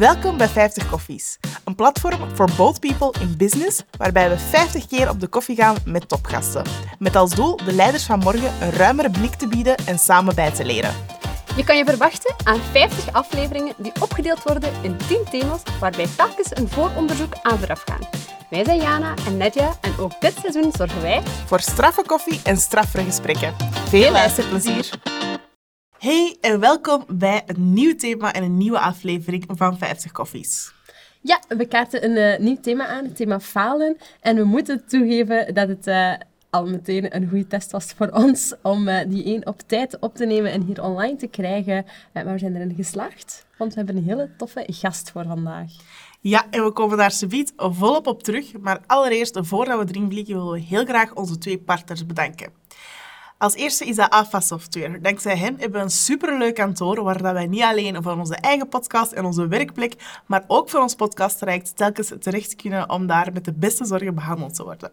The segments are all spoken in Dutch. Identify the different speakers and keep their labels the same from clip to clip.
Speaker 1: Welkom bij 50 Koffies, een platform voor both people in business, waarbij we 50 keer op de koffie gaan met topgasten. Met als doel de leiders van morgen een ruimere blik te bieden en samen bij te leren.
Speaker 2: Je kan je verwachten aan 50 afleveringen die opgedeeld worden in 10 thema's, waarbij telkens een vooronderzoek aan vooraf gaan. Wij zijn Jana en Nedja en ook dit seizoen zorgen wij
Speaker 1: Voor straffe koffie en straffere gesprekken. Veel luisterplezier! Hey en welkom bij een nieuw thema en een nieuwe aflevering van 50 Koffies.
Speaker 2: Ja, we kaarten een eh, nieuw thema aan, het thema falen. En we moeten toegeven dat het eh, al meteen een goede test was voor ons om eh, die één op tijd op te nemen en hier online te krijgen. Maar we zijn erin geslaagd, want we hebben een hele toffe gast voor vandaag.
Speaker 1: Ja, en we komen daar subiet volop op terug. Maar allereerst, voordat we erin vliegen, willen we heel graag onze twee partners bedanken. Als eerste is dat AFA Software. Dankzij hen hebben we een superleuk kantoor waar dat wij niet alleen voor onze eigen podcast en onze werkplek, maar ook voor ons podcasttraject telkens terecht kunnen om daar met de beste zorgen behandeld te worden.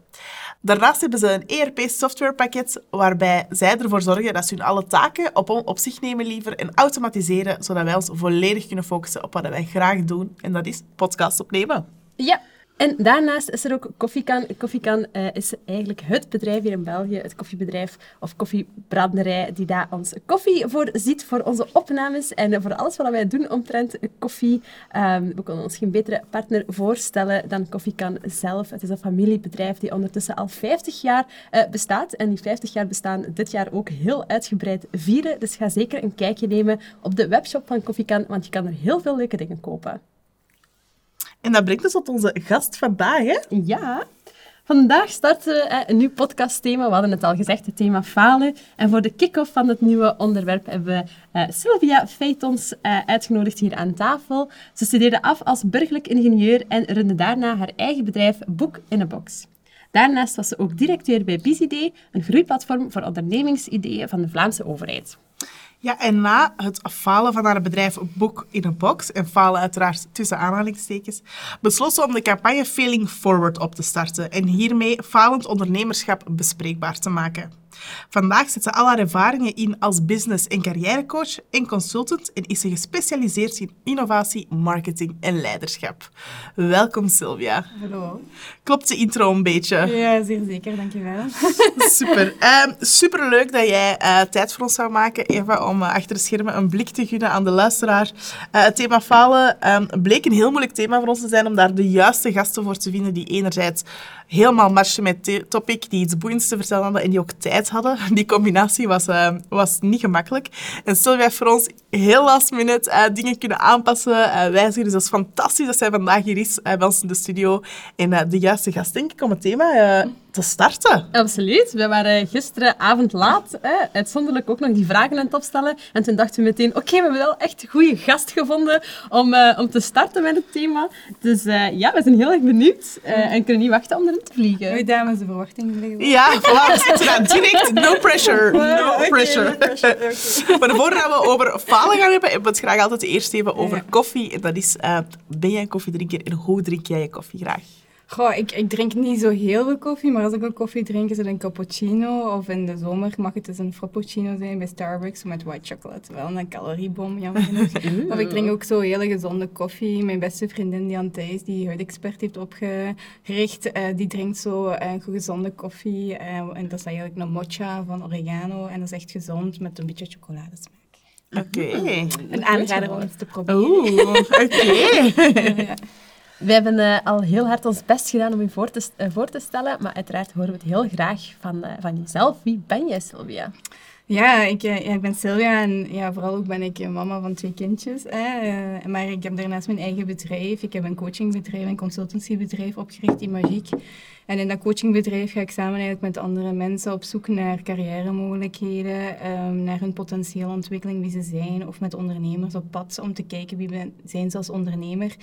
Speaker 1: Daarnaast hebben ze een ERP-softwarepakket waarbij zij ervoor zorgen dat ze hun alle taken op, op zich nemen liever en automatiseren, zodat wij ons volledig kunnen focussen op wat wij graag doen. En dat is podcast opnemen.
Speaker 2: Ja, en daarnaast is er ook Koffiekan. Koffiekan eh, is eigenlijk het bedrijf hier in België, het koffiebedrijf of koffiebraderij, die daar ons koffie voor ziet voor onze opnames en voor alles wat wij doen omtrent koffie. Ehm, we kunnen ons geen betere partner voorstellen dan Koffiekan zelf. Het is een familiebedrijf die ondertussen al 50 jaar eh, bestaat en die 50 jaar bestaan dit jaar ook heel uitgebreid vieren. Dus ga zeker een kijkje nemen op de webshop van Koffiekan, want je kan er heel veel leuke dingen kopen.
Speaker 1: En dat brengt ons tot onze gast vandaag.
Speaker 2: Ja. Vandaag starten we een nieuw podcastthema. We hadden het al gezegd, het thema falen. En voor de kick-off van het nieuwe onderwerp hebben we eh, Sylvia Feitons eh, uitgenodigd hier aan tafel. Ze studeerde af als burgerlijk ingenieur en runde daarna haar eigen bedrijf Boek in a Box. Daarnaast was ze ook directeur bij BizIdee, een groeiplatform voor ondernemingsideeën van de Vlaamse overheid.
Speaker 1: Ja, en na het falen van haar bedrijf Boek in een Box, en falen uiteraard tussen aanhalingstekens, besloot ze om de campagne Failing Forward op te starten en hiermee falend ondernemerschap bespreekbaar te maken. Vandaag zet ze al haar ervaringen in als business- en carrièrecoach en consultant en is ze gespecialiseerd in innovatie, marketing en leiderschap. Welkom Sylvia.
Speaker 3: Hallo.
Speaker 1: Klopt de intro een beetje?
Speaker 3: Ja, zeer zeker, dankjewel.
Speaker 1: Super. Um, superleuk dat jij uh, tijd voor ons zou maken, Eva, om uh, achter de schermen een blik te gunnen aan de luisteraar. Uh, het thema falen um, bleek een heel moeilijk thema voor ons te zijn om daar de juiste gasten voor te vinden die enerzijds helemaal matchen met het topic, die iets boeiends te vertellen hadden en die ook tijd hadden. Die combinatie was, uh, was niet gemakkelijk. En Sylvia heeft voor ons heel last minute uh, dingen kunnen aanpassen, uh, wijzigen. Dus dat is fantastisch dat zij vandaag hier is bij ons in de studio. En de juiste gast, denk ik, om het thema te starten.
Speaker 2: Absoluut. We waren gisteravond laat, hè, uitzonderlijk ook nog die vragen aan het opstellen. En toen dachten we meteen, oké, okay, we hebben wel echt een goede gast gevonden om, om te starten met het thema. Dus ja, we zijn heel erg benieuwd en kunnen niet wachten om erin te vliegen.
Speaker 3: Goeie dames, de verwachtingen liggen.
Speaker 1: Ja, voilà, we zitten daar direct. No pressure. No okay, pressure. No pressure. Okay. maar voordat we over falen gaan hebben, hebben we het graag altijd eerst even over ja. koffie. En dat is, uh, ben jij een koffiedrinker en hoe drink jij je koffie graag?
Speaker 3: Goh, ik, ik drink niet zo heel veel koffie, maar als ik een koffie drink, is het een cappuccino. Of in de zomer mag het dus een frappuccino zijn bij Starbucks met white chocolate. Wel een caloriebom, jammer genoeg. of ik drink ook zo hele gezonde koffie. Mijn beste vriendin Jan Thijs, die huidexpert heeft opgericht, uh, die drinkt zo uh, een gezonde koffie. Uh, en dat is eigenlijk een mocha van oregano. En dat is echt gezond met een beetje chocoladesmaak.
Speaker 1: Oké. Okay.
Speaker 3: Een aanrader om eens te proberen.
Speaker 1: Oeh, oké. Okay.
Speaker 2: ja. We hebben uh, al heel hard ons best gedaan om je voor te, uh, voor te stellen, maar uiteraard horen we het heel graag van, uh, van jezelf. Wie ben jij, Sylvia?
Speaker 3: Ja, ik, ik ben Sylvia en ja, vooral ook ben ik mama van twee kindjes. Hè. maar ik heb daarnaast mijn eigen bedrijf. Ik heb een coachingbedrijf, een consultancybedrijf opgericht, Imagiek. En in dat coachingbedrijf ga ik samen eigenlijk met andere mensen op zoek naar carrière-mogelijkheden, um, naar hun potentiële ontwikkeling, wie ze zijn, of met ondernemers op pad om te kijken wie we zijn als ondernemer.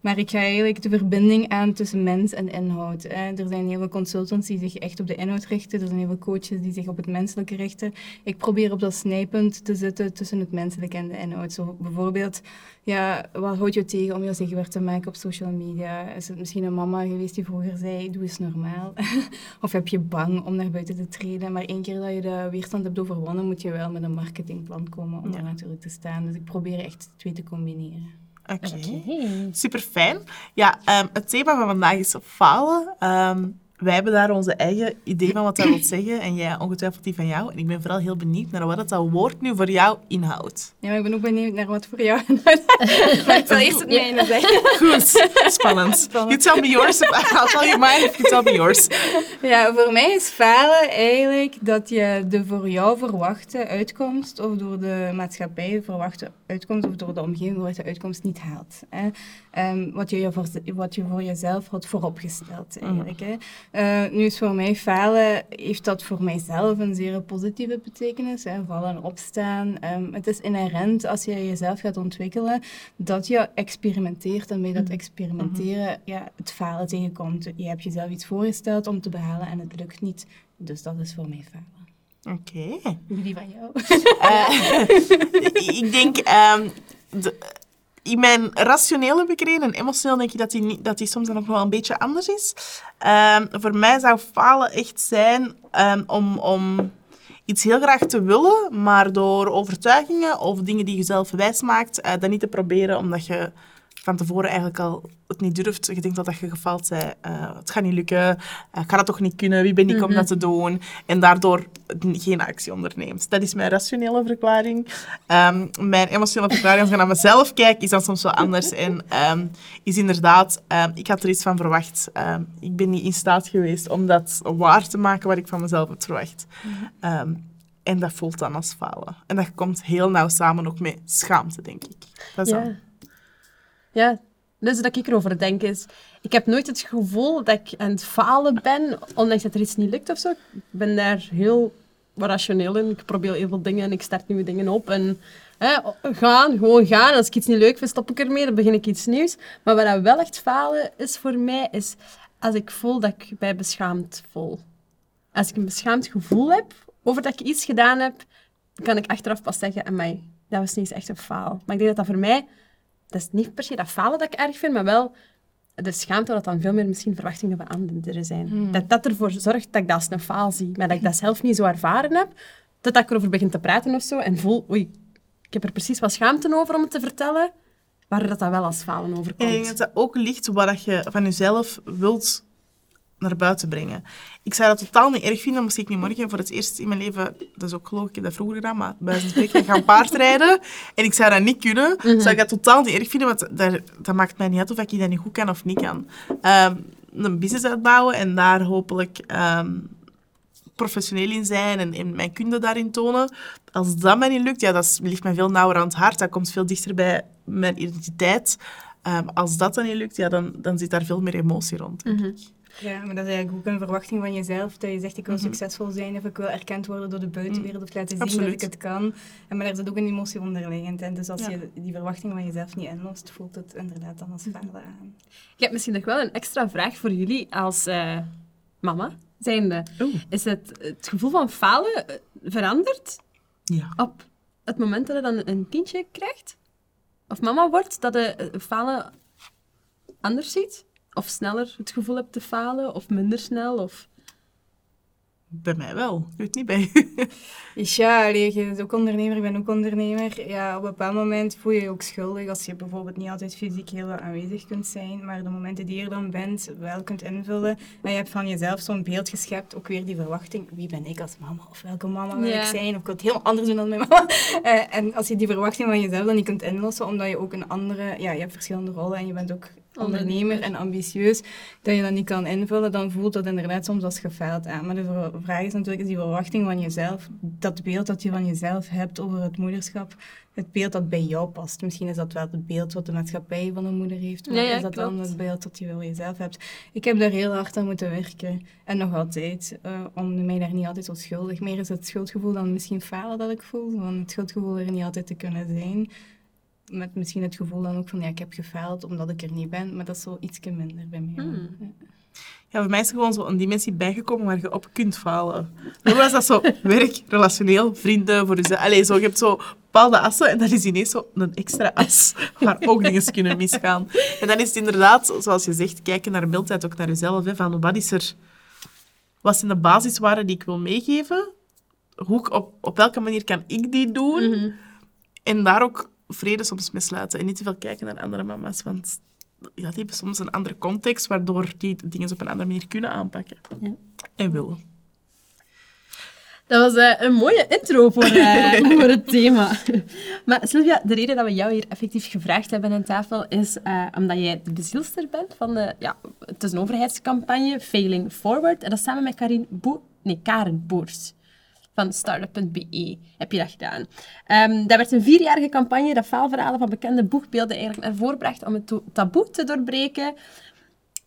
Speaker 3: Maar ik ga eigenlijk de verbinding aan tussen mens en inhoud. Er zijn heel veel consultants die zich echt op de inhoud richten, er zijn heel veel coaches die zich op het menselijke richten. Ik probeer op dat snijpunt te zitten tussen het menselijke en de inhoud. Zo bijvoorbeeld, ja, wat houdt je tegen om je zichtbaar te maken op social media? Is het misschien een mama geweest die vroeger zei, doe eens normaal? of heb je bang om naar buiten te treden? Maar één keer dat je de weerstand hebt overwonnen, moet je wel met een marketingplan komen om ja. daar natuurlijk te staan. Dus ik probeer echt twee te combineren.
Speaker 1: Oké.
Speaker 2: Oké.
Speaker 1: Super fijn. Ja, ehm, het thema van vandaag is falen. Ehm, wij hebben daar onze eigen idee van wat dat wil zeggen. En jij ongetwijfeld die van jou. En ik ben vooral heel benieuwd naar wat dat, dat woord nu voor jou inhoudt.
Speaker 3: Ja, maar ik ben ook benieuwd naar wat voor jou Maar ik zal eerst het mijne zeggen.
Speaker 1: Goed, spannend. You tell me yours. I'll tell you mine if you tell me yours.
Speaker 3: Ja, voor mij is falen eigenlijk dat je de voor jou verwachte uitkomst of door de maatschappij verwachte uitkomst of door de omgeving verwachte uitkomst niet haalt. Hè. Ehm, wat, je voor, wat je voor jezelf had vooropgesteld eigenlijk. Hè. Eh, nu is voor mij falen, heeft dat voor mijzelf een zeer positieve betekenis. Hè. Vallen en opstaan. Ehm, het is inherent als je jezelf gaat ontwikkelen dat je experimenteert en bij dat experimenteren ja, het falen tegenkomt. Je hebt jezelf iets voorgesteld om te behalen en het lukt niet. Dus dat is voor mij falen.
Speaker 1: Oké.
Speaker 3: Wie van jou?
Speaker 1: Eh, ik denk, ehm, de- in mijn rationele bekregen en emotioneel denk ik dat die, niet- dat die soms dan nog wel een beetje anders is. Ehm, voor mij zou falen echt zijn ehm, om, om iets heel graag te willen, maar door overtuigingen of dingen die je zelf wijs maakt, eh, dat niet te proberen omdat je van tevoren eigenlijk al het niet durft. Je denkt dat, dat je gefaald bent. eh, het gaat niet lukken. eh, ik ga dat toch niet kunnen. Wie ben ik om dat te doen? En daardoor geen actie onderneemt. Dat is mijn rationele verklaring. Ehm, mijn emotionele verklaring, als ik naar mezelf kijk, is dan soms wel anders. En ehm, is inderdaad, ehm, ik had er iets van verwacht. Ik ben niet in staat geweest om dat waar te maken wat ik van mezelf heb verwacht. Ehm, en dat voelt dan als falen. En dat komt heel nauw samen ook met schaamte, denk ik. Dat is
Speaker 2: Ja. Ja, dus dat ik erover denk is... Ik heb nooit het gevoel dat ik aan het falen ben, ondanks dat er iets niet lukt of zo. Ik ben daar heel rationeel in. Ik probeer heel veel dingen en ik start nieuwe dingen op. En hè, gaan, gewoon gaan. Als ik iets niet leuk vind, stop ik ermee. Dan begin ik iets nieuws. Maar wat wel echt falen is voor mij, is als ik voel dat ik mij beschaamd voel. Als ik een beschaamd gevoel heb over dat ik iets gedaan heb, kan ik achteraf pas zeggen, amai, dat was niet echt een faal. Maar ik denk dat dat voor mij dat is niet per se dat falen dat ik erg vind, maar wel de schaamte dat dan veel meer misschien verwachtingen van anderen zijn. Dat dat ervoor zorgt dat ik dat als een faal zie, maar dat ik dat zelf niet zo ervaren heb, dat ik erover begin te praten of zo en voel, oei, ik heb er precies wat schaamte over om het te vertellen, maar dat dat wel als falen
Speaker 1: En ik
Speaker 2: overkomt.
Speaker 1: denk dat dat ook ligt wat je van jezelf wilt naar buiten brengen. Ik zou dat totaal niet erg vinden, moest ik nu morgen voor het eerst in mijn leven, dat is ook geloof ik, ik heb dat vroeger gedaan, maar bij zijn spreken gaan paardrijden. En ik zou dat niet kunnen, zou ik dat totaal niet erg vinden, want dat, dat maakt mij niet uit of ik dat niet goed kan of niet kan. Ehm, een business uitbouwen en daar hopelijk ehm, professioneel in zijn en, en mijn kunde daarin tonen. Als dat mij niet lukt, ja, dat ligt mij veel nauwer aan het hart. Dat komt veel dichter bij mijn identiteit. Ehm, als dat dan niet lukt, ja, dan, dan zit daar veel meer emotie rond. denk ik.
Speaker 3: Ja, maar dat is eigenlijk ook een verwachting van jezelf. Dat je zegt, ik wil succesvol zijn of ik wil erkend worden door de buitenwereld of laten zien
Speaker 1: Absoluut.
Speaker 3: dat ik het kan. En maar daar zit ook een emotie onderliggend. En dus als
Speaker 1: Ja.
Speaker 3: je die verwachting van jezelf niet inlost, voelt het inderdaad dan als falen aan.
Speaker 2: Ik heb misschien nog wel een extra vraag voor jullie als eh, mama zijnde.
Speaker 1: Oeh.
Speaker 2: Is het, het gevoel van falen eh, veranderd
Speaker 1: Ja.
Speaker 2: op het moment dat je dan een kindje krijgt, of mama wordt, dat je eh, falen anders ziet? Of sneller het gevoel hebt te falen, of minder snel? Of...
Speaker 1: Bij mij wel. Ik weet niet bij u.
Speaker 3: Ja, allee, je bent ook ondernemer, ik ben ook ondernemer. Ja, op een bepaald moment voel je je ook schuldig als je bijvoorbeeld niet altijd fysiek heel aanwezig kunt zijn, maar de momenten die je er dan bent, wel kunt invullen. En je hebt van jezelf zo'n beeld geschept, ook weer die verwachting, wie ben ik als mama? Of welke mama wil
Speaker 2: Ja.
Speaker 3: ik zijn? Of ik wil het heel anders doen dan mijn mama. Eh, en als je die verwachting van jezelf dan niet kunt inlossen, omdat je ook een andere, ja, je hebt verschillende rollen en je bent ook ondernemer en ambitieus, dat je dat niet kan invullen, dan voelt dat inderdaad soms als gefaald aan. Maar de vraag is natuurlijk, is die verwachting van jezelf, dat beeld dat je van jezelf hebt over het moederschap, het beeld dat bij jou past. Misschien is dat wel het beeld wat de maatschappij van een moeder heeft, maar
Speaker 2: Ja, ja,
Speaker 3: is dat dan
Speaker 2: klopt.
Speaker 3: het beeld dat je van jezelf hebt? Ik heb daar heel hard aan moeten werken, en nog altijd, eh, om mij daar niet altijd zo schuldig. Meer is het schuldgevoel dan misschien falen dat ik voel, van het schuldgevoel er niet altijd te kunnen zijn met misschien het gevoel dan ook van, ja, ik heb gefaald omdat ik er niet ben, maar dat is zo ietsje minder bij mij.
Speaker 2: Hmm.
Speaker 3: Ja.
Speaker 1: Ja, voor mij is er gewoon zo een dimensie bijgekomen waar je op kunt falen. Vroeger was dat zo werk, relationeel, vrienden, voor jezelf. Allee, zo, je hebt zo bepaalde assen en dat is ineens zo een extra as waar ook dingen kunnen misgaan. En dan is het inderdaad, zoals je zegt, kijken naar beeldtijd, ook naar jezelf. Hè, van wat is er... Wat zijn de basiswaarden die ik wil meegeven? Hoe, op, op welke manier kan ik die doen? En daar ook vrede soms misluiten en niet te veel kijken naar andere mama's, want ja, die hebben soms een andere context, waardoor die dingen op een andere manier kunnen aanpakken.
Speaker 2: Ja.
Speaker 1: En willen.
Speaker 2: Dat was eh, een mooie intro voor, eh, voor het thema. maar Sylvia, de reden dat we jou hier effectief gevraagd hebben aan tafel is eh, omdat jij de bezielster bent van de... Ja, het is een overheidscampagne, Failing Forward. En dat is samen met Karin Bo nee, Karen Boers van startup.be heb je dat gedaan. Ehm, dat werd een vierjarige campagne dat faalverhalen van bekende boegbeelden eigenlijk naar voren bracht om het taboe te doorbreken.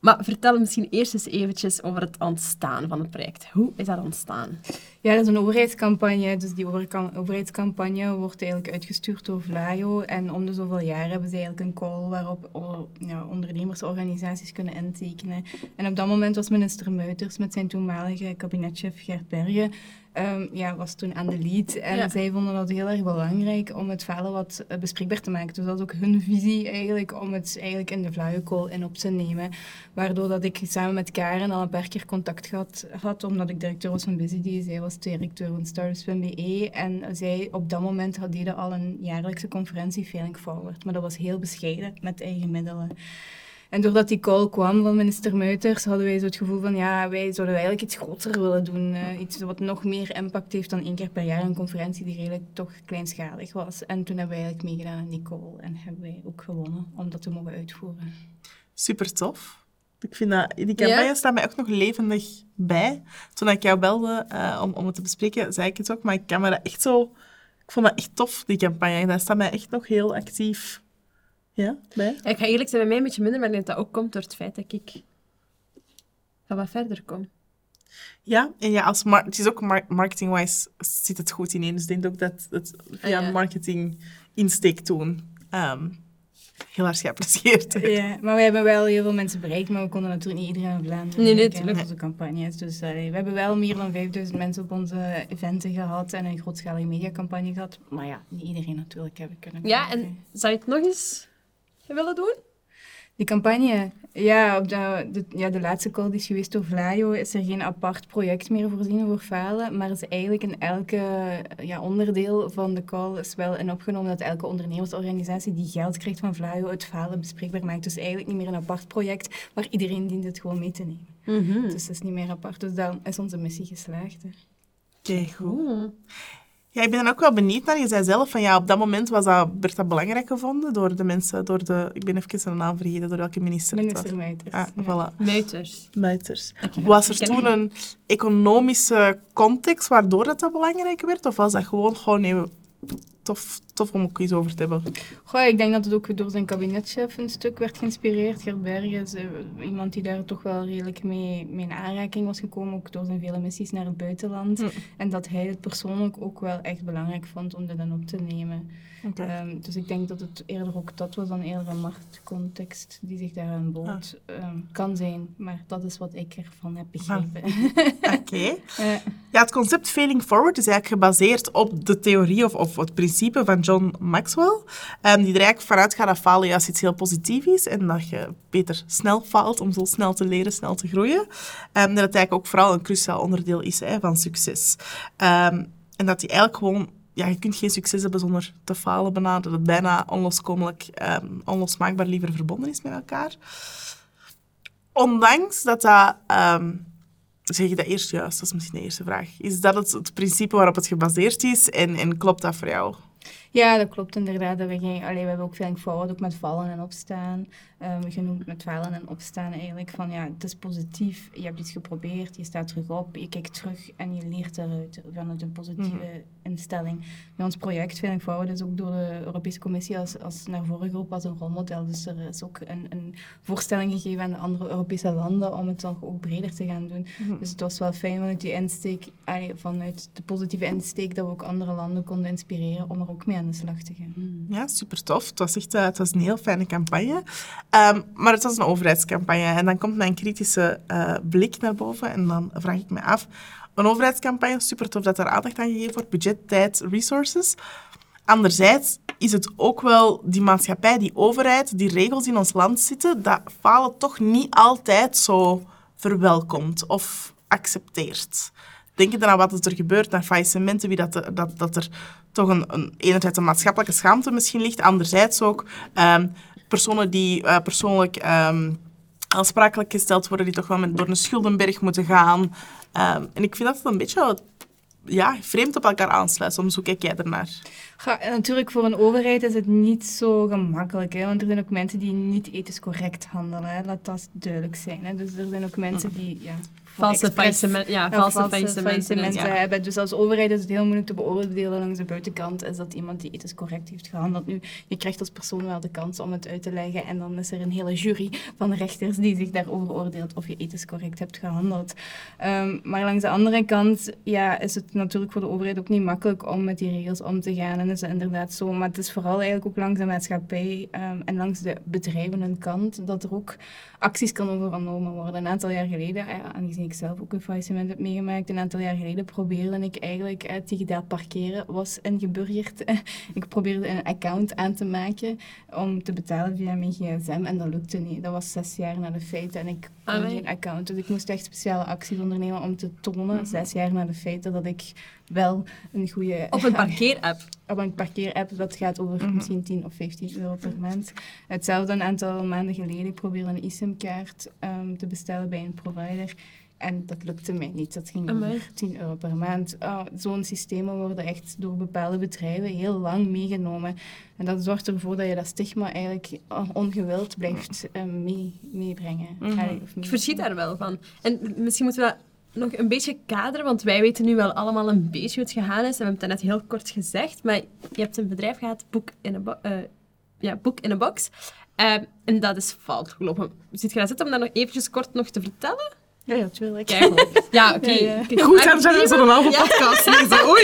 Speaker 2: Maar vertel misschien eerst eens eventjes over het ontstaan van het project. Hoe is dat ontstaan?
Speaker 3: Ja, dat is een overheidscampagne. Dus die overheidscampagne wordt eigenlijk uitgestuurd door Vlaio. En om de zoveel jaar hebben ze eigenlijk een call waarop o- ja, ondernemersorganisaties kunnen intekenen. En op dat moment was minister Muiters met zijn toenmalige kabinetchef Gert Bergen ehm, ja, was toen aan de lead. En
Speaker 2: Ja.
Speaker 3: zij vonden dat heel erg belangrijk om het falen wat eh, bespreekbaar te maken. Dus dat is ook hun visie eigenlijk om het eigenlijk in de Vlaio-call in op te nemen. Waardoor dat ik samen met Karen al een paar keer contact gehad had, omdat ik directeur was van BusyD. Zij was directeur van Startups.be. En zij op dat moment had- deden al een jaarlijkse conferentie Failing Forward. Maar dat was heel bescheiden, met eigen middelen. En doordat die call kwam van minister Muiters, hadden wij zo het gevoel van, ja, wij zouden eigenlijk iets groter willen doen. eh, iets wat nog meer impact heeft dan één keer per jaar een conferentie die redelijk toch kleinschalig was. En toen hebben wij eigenlijk meegedaan aan die call en hebben wij ook gewonnen om dat te mogen uitvoeren.
Speaker 1: Super tof. Ik vind dat, die campagne
Speaker 2: Ja?
Speaker 1: staat mij ook nog levendig bij. Toen ik jou belde eh, om, om het te bespreken, zei ik het ook, maar ik kan me dat echt zo... Ik vond dat echt tof, die campagne. Dat staat mij echt nog heel actief ja, bij.
Speaker 2: Ik ga eerlijk zijn, bij mij een beetje minder, maar ik denk dat dat ook komt door het feit dat ik van wat verder kom.
Speaker 1: Ja, en ja, als mar- het is ook mar- marketing-wise zit het goed ineen. Dus ik denk ook dat het via
Speaker 2: Ah, ja.
Speaker 1: marketing insteek toen ehm, heel erg geapprecieerd werd.
Speaker 3: Ja, maar we hebben wel heel veel mensen bereikt, maar we konden natuurlijk niet iedereen in Vlaanderen
Speaker 2: Nee, nee,
Speaker 3: bereiken
Speaker 2: tuurlijk.
Speaker 3: met onze campagnes. Dus allee, we hebben wel meer dan 5000 mensen op onze eventen gehad en een grootschalige mediacampagne gehad. Maar ja, niet iedereen natuurlijk hebben kunnen
Speaker 2: Ja, en zou je het nog eens willen doen?
Speaker 3: Die campagne, ja, op de, de, ja, de laatste call die is geweest door Vlaio, is er geen apart project meer voorzien voor falen, maar is eigenlijk in elke ja, onderdeel van de call is wel in opgenomen dat elke ondernemersorganisatie die geld krijgt van Vlaio het falen bespreekbaar maakt. Dus eigenlijk niet meer een apart project, maar iedereen dient het gewoon mee te nemen. Dus het is niet meer apart. Dus dan is onze missie geslaagd.
Speaker 1: Oké, goed. Ja, ik ben dan ook wel benieuwd naar. Je zei zelf van ja, op dat moment was dat, werd dat belangrijk gevonden door de mensen, door de... Ik ben even zijn naam vergeten, door welke minister.
Speaker 3: Minister Muiters.
Speaker 1: Ah,
Speaker 3: ja.
Speaker 1: voilà. Was er toen een economische context waardoor het dat belangrijk werd? Of was dat gewoon, gewoon nee, tof, tof om ook iets over te hebben?
Speaker 3: Goh, ik denk dat het ook door zijn kabinetchef een stuk werd geïnspireerd. Gert Bergen is eh, iemand die daar toch wel redelijk mee, mee in aanraking was gekomen, ook door zijn vele missies naar het buitenland.
Speaker 1: Hm.
Speaker 3: En dat hij het persoonlijk ook wel echt belangrijk vond om dit dan op te nemen. Ehm, dus ik denk dat het eerder ook dat was dan eerder een marktcontext die zich daaraan bood. Ehm, kan zijn, maar dat is wat ik ervan heb begrepen.
Speaker 1: Oké. Ja, het concept failing forward is eigenlijk gebaseerd op de theorie of, of het principe van John Maxwell, ehm, die er eigenlijk vanuit gaat dat falen juist iets heel positiefs is en dat je beter snel faalt om zo snel te leren, snel te groeien. En dat het eigenlijk ook vooral een cruciaal onderdeel is hè, van succes. En dat die eigenlijk gewoon... Ja, je kunt geen succes hebben zonder te falen bijna. Dat het bijna onloskomelijk, ehm, onlosmaakbaar liever verbonden is met elkaar. Ondanks dat dat... ehm, Zeg je dat eerst juist? Dat is misschien de eerste vraag. Is dat het, het principe waarop het gebaseerd is en, en klopt dat voor jou?
Speaker 3: Ja, dat klopt inderdaad. Dat we, geen, allee, we hebben ook Feeling Forward, ook met vallen en opstaan. Ehm genoemd met vallen en opstaan eigenlijk. Van ja, het is positief, je hebt iets geprobeerd, je staat terug op, je kijkt terug en je leert eruit vanuit een positieve instelling. Bij ons project Feeling Forward is ook door de Europese Commissie als, als naar voren geroepen als een rolmodel. Dus er is ook een, een voorstelling gegeven aan de andere Europese landen om het dan ook breder te gaan doen. Dus het was wel fijn vanuit die insteek, allee, vanuit de positieve insteek, dat we ook andere landen konden inspireren om er ook mee aan de slag te gaan.
Speaker 1: Ja, super tof. Het was echt eh, het was een heel fijne campagne. Ehm, maar het was een overheidscampagne. En dan komt mijn kritische eh, blik naar boven. En dan vraag ik me af, een overheidscampagne, super tof dat er aandacht aan gegeven wordt. Budget, tijd, resources. Anderzijds is het ook wel die maatschappij, die overheid, die regels in ons land zitten, dat falen toch niet altijd zo verwelkomt of accepteert. Denkende aan wat er gebeurt, naar faillissementen, wie dat, dat, dat er toch een, een, enerzijds een maatschappelijke schaamte misschien ligt, anderzijds ook ehm, personen die uh, persoonlijk ehm, aansprakelijk gesteld worden, die toch wel met, door een schuldenberg moeten gaan. Ehm, en ik vind dat het een beetje ja, vreemd op elkaar aansluit. Soms, hoe kijk jij ernaar?
Speaker 3: Ja, natuurlijk, voor een overheid is het niet zo gemakkelijk. Hè? Want er zijn ook mensen die niet ethisch correct handelen. Hè? Laat dat duidelijk zijn. Hè? Dus er zijn ook mensen die ja,
Speaker 2: valse faillissementen ja, valse faillissementen
Speaker 3: ja. hebben. Dus als overheid is het heel moeilijk te beoordelen langs de buitenkant. Is dat iemand die ethisch correct heeft gehandeld? Nu, je krijgt als persoon wel de kans om het uit te leggen. En dan is er een hele jury van rechters die zich daarover oordeelt of je ethisch correct hebt gehandeld. Um, maar langs de andere kant ja, is het natuurlijk voor de overheid ook niet makkelijk om met die regels om te gaan. En dat is inderdaad zo. Maar het is vooral eigenlijk ook langs de maatschappij um, en langs de bedrijven hun kant dat er ook acties kan ondernomen worden. Een aantal jaar geleden, ja, aangezien ik zelf ook een faillissement heb meegemaakt, een aantal jaar geleden probeerde ik eigenlijk eh, digitaal parkeren, was ingeburgerd. ik probeerde een account aan te maken om te betalen via mijn gsm en dat lukte niet. Dat was zes jaar na de feiten en ik had geen account. Dus ik moest echt speciale acties ondernemen om te tonen, mhm. zes jaar na de feiten, dat ik wel een goede...
Speaker 2: Op een parkeerapp?
Speaker 3: op een parkeerapp, dat gaat over mhm. misschien 10 of 15 euro per maand. Hetzelfde een aantal maanden geleden, ik probeerde een eSIM-kaart um, te bestellen bij een provider. En dat lukte mij niet. Dat ging over 10 euro per maand. Oh, Zo'n systemen worden echt door bepaalde bedrijven heel lang meegenomen. En dat zorgt ervoor dat je dat stigma eigenlijk oh, ongewild blijft uh, mee, meebrengen.
Speaker 2: Mm Ik verschiet daar wel van. En misschien moeten we dat nog een beetje kaderen, want wij weten nu wel allemaal een beetje hoe het gegaan is. En we hebben het net heel kort gezegd, maar je hebt een bedrijf gehad, Boek in een, uh, ja, book in a Box. Uh, en dat is fout gelopen. Zit je daar zitten om dat nog eventjes kort nog te vertellen?
Speaker 3: Ja, ja, tuurlijk.
Speaker 2: Ja, oké. Okay.
Speaker 1: Ja, Goed, dan zijn we zo'n halve podcast. Ja. Oei.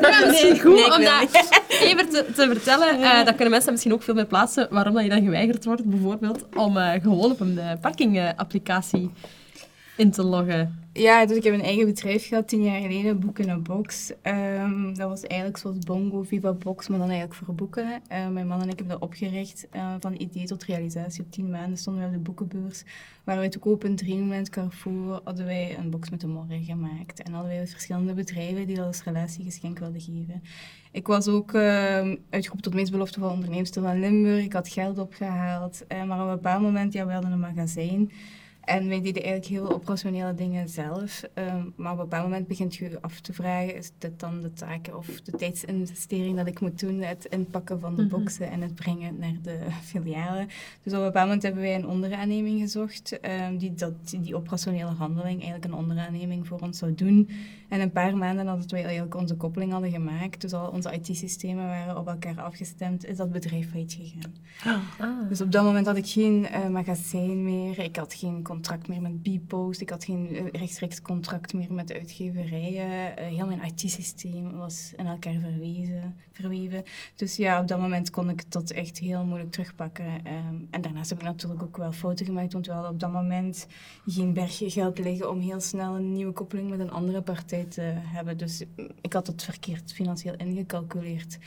Speaker 2: Ja, nee, goed nee, om dat even te, te vertellen. Uh, dat kunnen mensen misschien ook veel meer plaatsen waarom dat je dan geweigerd wordt, bijvoorbeeld, om uh, gewoon op een parkingapplicatie in te loggen.
Speaker 3: Ja, dus ik heb een eigen bedrijf gehad tien jaar geleden, Boek in een Box. Um, dat was eigenlijk zoals Bongo, Viva Box, maar dan eigenlijk voor boeken. Uh, mijn man en ik hebben dat opgericht. Uh, van idee tot realisatie. Op tien maanden stonden we op de boekenbeurs. Waar wij te koop in Dreamland, Carrefour, hadden wij een box met de morgen gemaakt. En hadden wij verschillende bedrijven die dat als relatiegeschenk wilden geven. Ik was ook uh, uitgeroepen tot meest beloftevolle onderneemster van Limburg. Ik had geld opgehaald. Maar op een bepaald moment, ja, we hadden een magazijn. En wij deden eigenlijk heel operationele dingen zelf. Ehm, maar op een bepaald moment begint je af te vragen, is dit dan de taken of de tijdsinvestering dat ik moet doen, het inpakken van de mhm. boxen en het brengen naar de filialen. Dus op een bepaald moment hebben wij een onderaanneming gezocht, um, die dat, die operationele handeling eigenlijk een onderaanneming voor ons zou doen. En een paar maanden nadat wij eigenlijk onze koppeling hadden gemaakt, dus al onze IT-systemen waren op elkaar afgestemd, is dat bedrijf failliet gegaan. Ah. Dus op dat moment had ik geen uh, magazijn meer, ik had geen contract meer met Bpost, ik had geen uh, rechtstreeks contract meer met uitgeverijen. Uh, heel mijn IT-systeem was in elkaar verwezen, verweven. Dus ja, op dat moment kon ik dat echt heel moeilijk terugpakken. Um, en daarnaast heb ik natuurlijk ook wel fouten gemaakt, want we hadden op dat moment geen bergje geld liggen om heel snel een nieuwe koppeling met een andere partij hebben. Dus ik had het verkeerd financieel ingecalculeerd.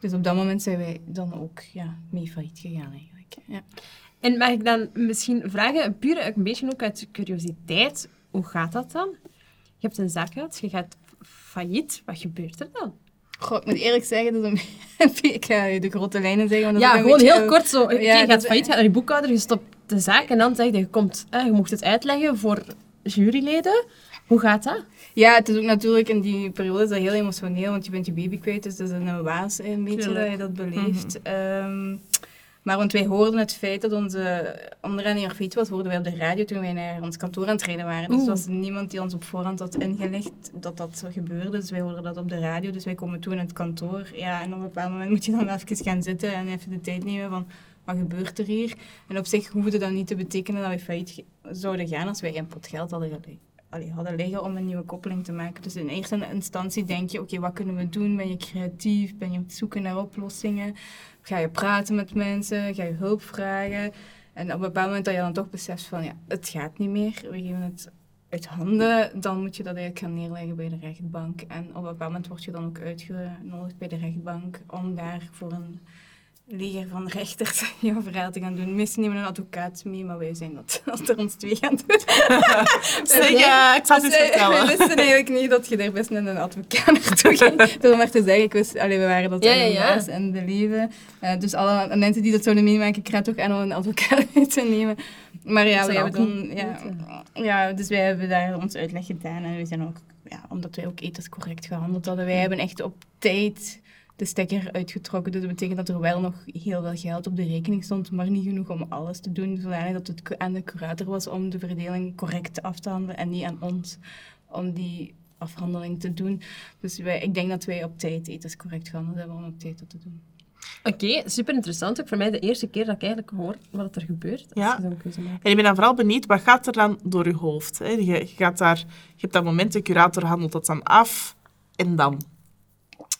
Speaker 3: Dus op dat moment zijn wij dan ook ja, mee failliet gegaan eigenlijk. Ja.
Speaker 2: En mag ik dan misschien vragen, puur een beetje ook uit curiositeit, hoe gaat dat dan? Je hebt een zaak gehad, je gaat failliet, wat gebeurt er dan?
Speaker 3: Goh, ik moet eerlijk zeggen, dat een, ik ga je de grote lijnen zeggen.
Speaker 2: Want ja, gewoon heel kort zo. Ja, je gaat failliet, gaat naar je boekhouder, je stopt de zaak en dan zeg je, je, komt, je mocht het uitleggen voor juryleden. Hoe gaat dat?
Speaker 3: Ja, het is ook natuurlijk in die periode is dat heel emotioneel, want je bent je baby kwijt, dus dat is een waas een beetje dat je dat beleeft. Mm -hmm. Maar want wij hoorden het feit dat onze onderaan failliet was, hoorden wij op de radio toen wij naar ons kantoor aan het rijden waren. Dus er was niemand die ons op voorhand had ingelegd dat dat zo gebeurde. Dus wij hoorden dat op de radio. Dus wij komen toe in het kantoor. Ja, en op een bepaald moment moet je dan even gaan zitten en even de tijd nemen van wat gebeurt er hier? En op zich hoefde dat niet te betekenen dat we failliet zouden gaan als wij een pot geld hadden allee, hadden liggen om een nieuwe koppeling te maken. Dus in eerste instantie denk je, oké, wat kunnen we doen? Ben je creatief? Ben je op zoeken naar oplossingen? Ga je praten met mensen? Ga je hulp vragen? En op een bepaald moment dat je dan toch beseft van, ja, het gaat niet meer. We geven het uit handen, dan moet je dat eigenlijk gaan neerleggen bij de rechtbank. En op een bepaald moment word je dan ook uitgenodigd bij de rechtbank om daar voor een leger van rechters jouw verhaal te gaan doen. Meesten nemen een advocaat mee, maar wij zijn dat als er ons twee gaan doen.
Speaker 1: Zeg, eh, ik zal het vertellen.
Speaker 3: We wisten eigenlijk niet dat je daar best met een advocaat naartoe ging. Door maar te zeggen, ik wist, allee, we waren dat
Speaker 2: Ja, ja, ja.
Speaker 3: en de leven. Eh, dus alle mensen die dat zouden meemaken, ik raad toch aan om een advocaat mee te nemen. Maar ja, wij hebben dan, ja, ja, dus wij hebben daar ons uitleg gedaan en we zijn ook, ja, omdat wij ook ethisch correct gehandeld hadden, wij hebben echt op tijd de stekker uitgetrokken. Dus dat betekent dat er wel nog heel veel geld op de rekening stond, maar niet genoeg om alles te doen. Zodanig dat het aan de curator was om de verdeling correct af te handelen en niet aan ons om die afhandeling te doen. Dus wij, ik denk dat wij op tijd ethisch correct gehandeld hebben om op tijd dat te doen.
Speaker 2: Oké, super interessant. Ook voor mij de eerste keer dat ik eigenlijk hoor wat er gebeurt als
Speaker 1: Ja.
Speaker 2: je zo'n keuze maakt.
Speaker 1: En ik ben dan vooral benieuwd, wat gaat er dan door je hoofd? Hè? Je, je, gaat daar, je hebt dat moment, de curator handelt dat dan af. En dan?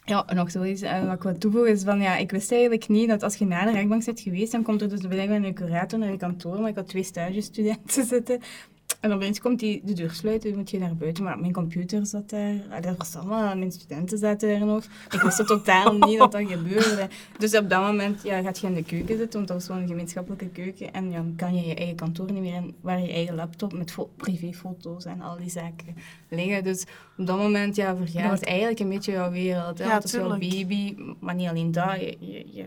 Speaker 3: Ja, en nog zoiets en wat ik wil toevoegen is van, ja, ik wist eigenlijk niet dat als je na de rechtbank bent geweest, dan komt er dus blijkbaar een curator naar je kantoor, maar ik had twee stagestudenten zitten. En opeens komt die de deur sluiten, dan moet je naar buiten. Maar mijn computer zat daar, dat was allemaal, mijn studenten zaten daar nog. Ik wist het totaal niet dat dat gebeurde. Dus op dat moment ja, gaat je in de keuken zitten, want dat was zo'n gemeenschappelijke keuken. En ja, dan kan je je eigen kantoor niet meer in, waar je eigen laptop met fo- privéfoto's en al die zaken liggen. Dus op dat moment ja, vergaat
Speaker 2: wordt-
Speaker 3: eigenlijk een beetje jouw wereld. Hè?
Speaker 1: Ja,
Speaker 3: want het is jouw
Speaker 1: tuurlijk.
Speaker 3: baby, maar niet alleen dat. Je, je, je,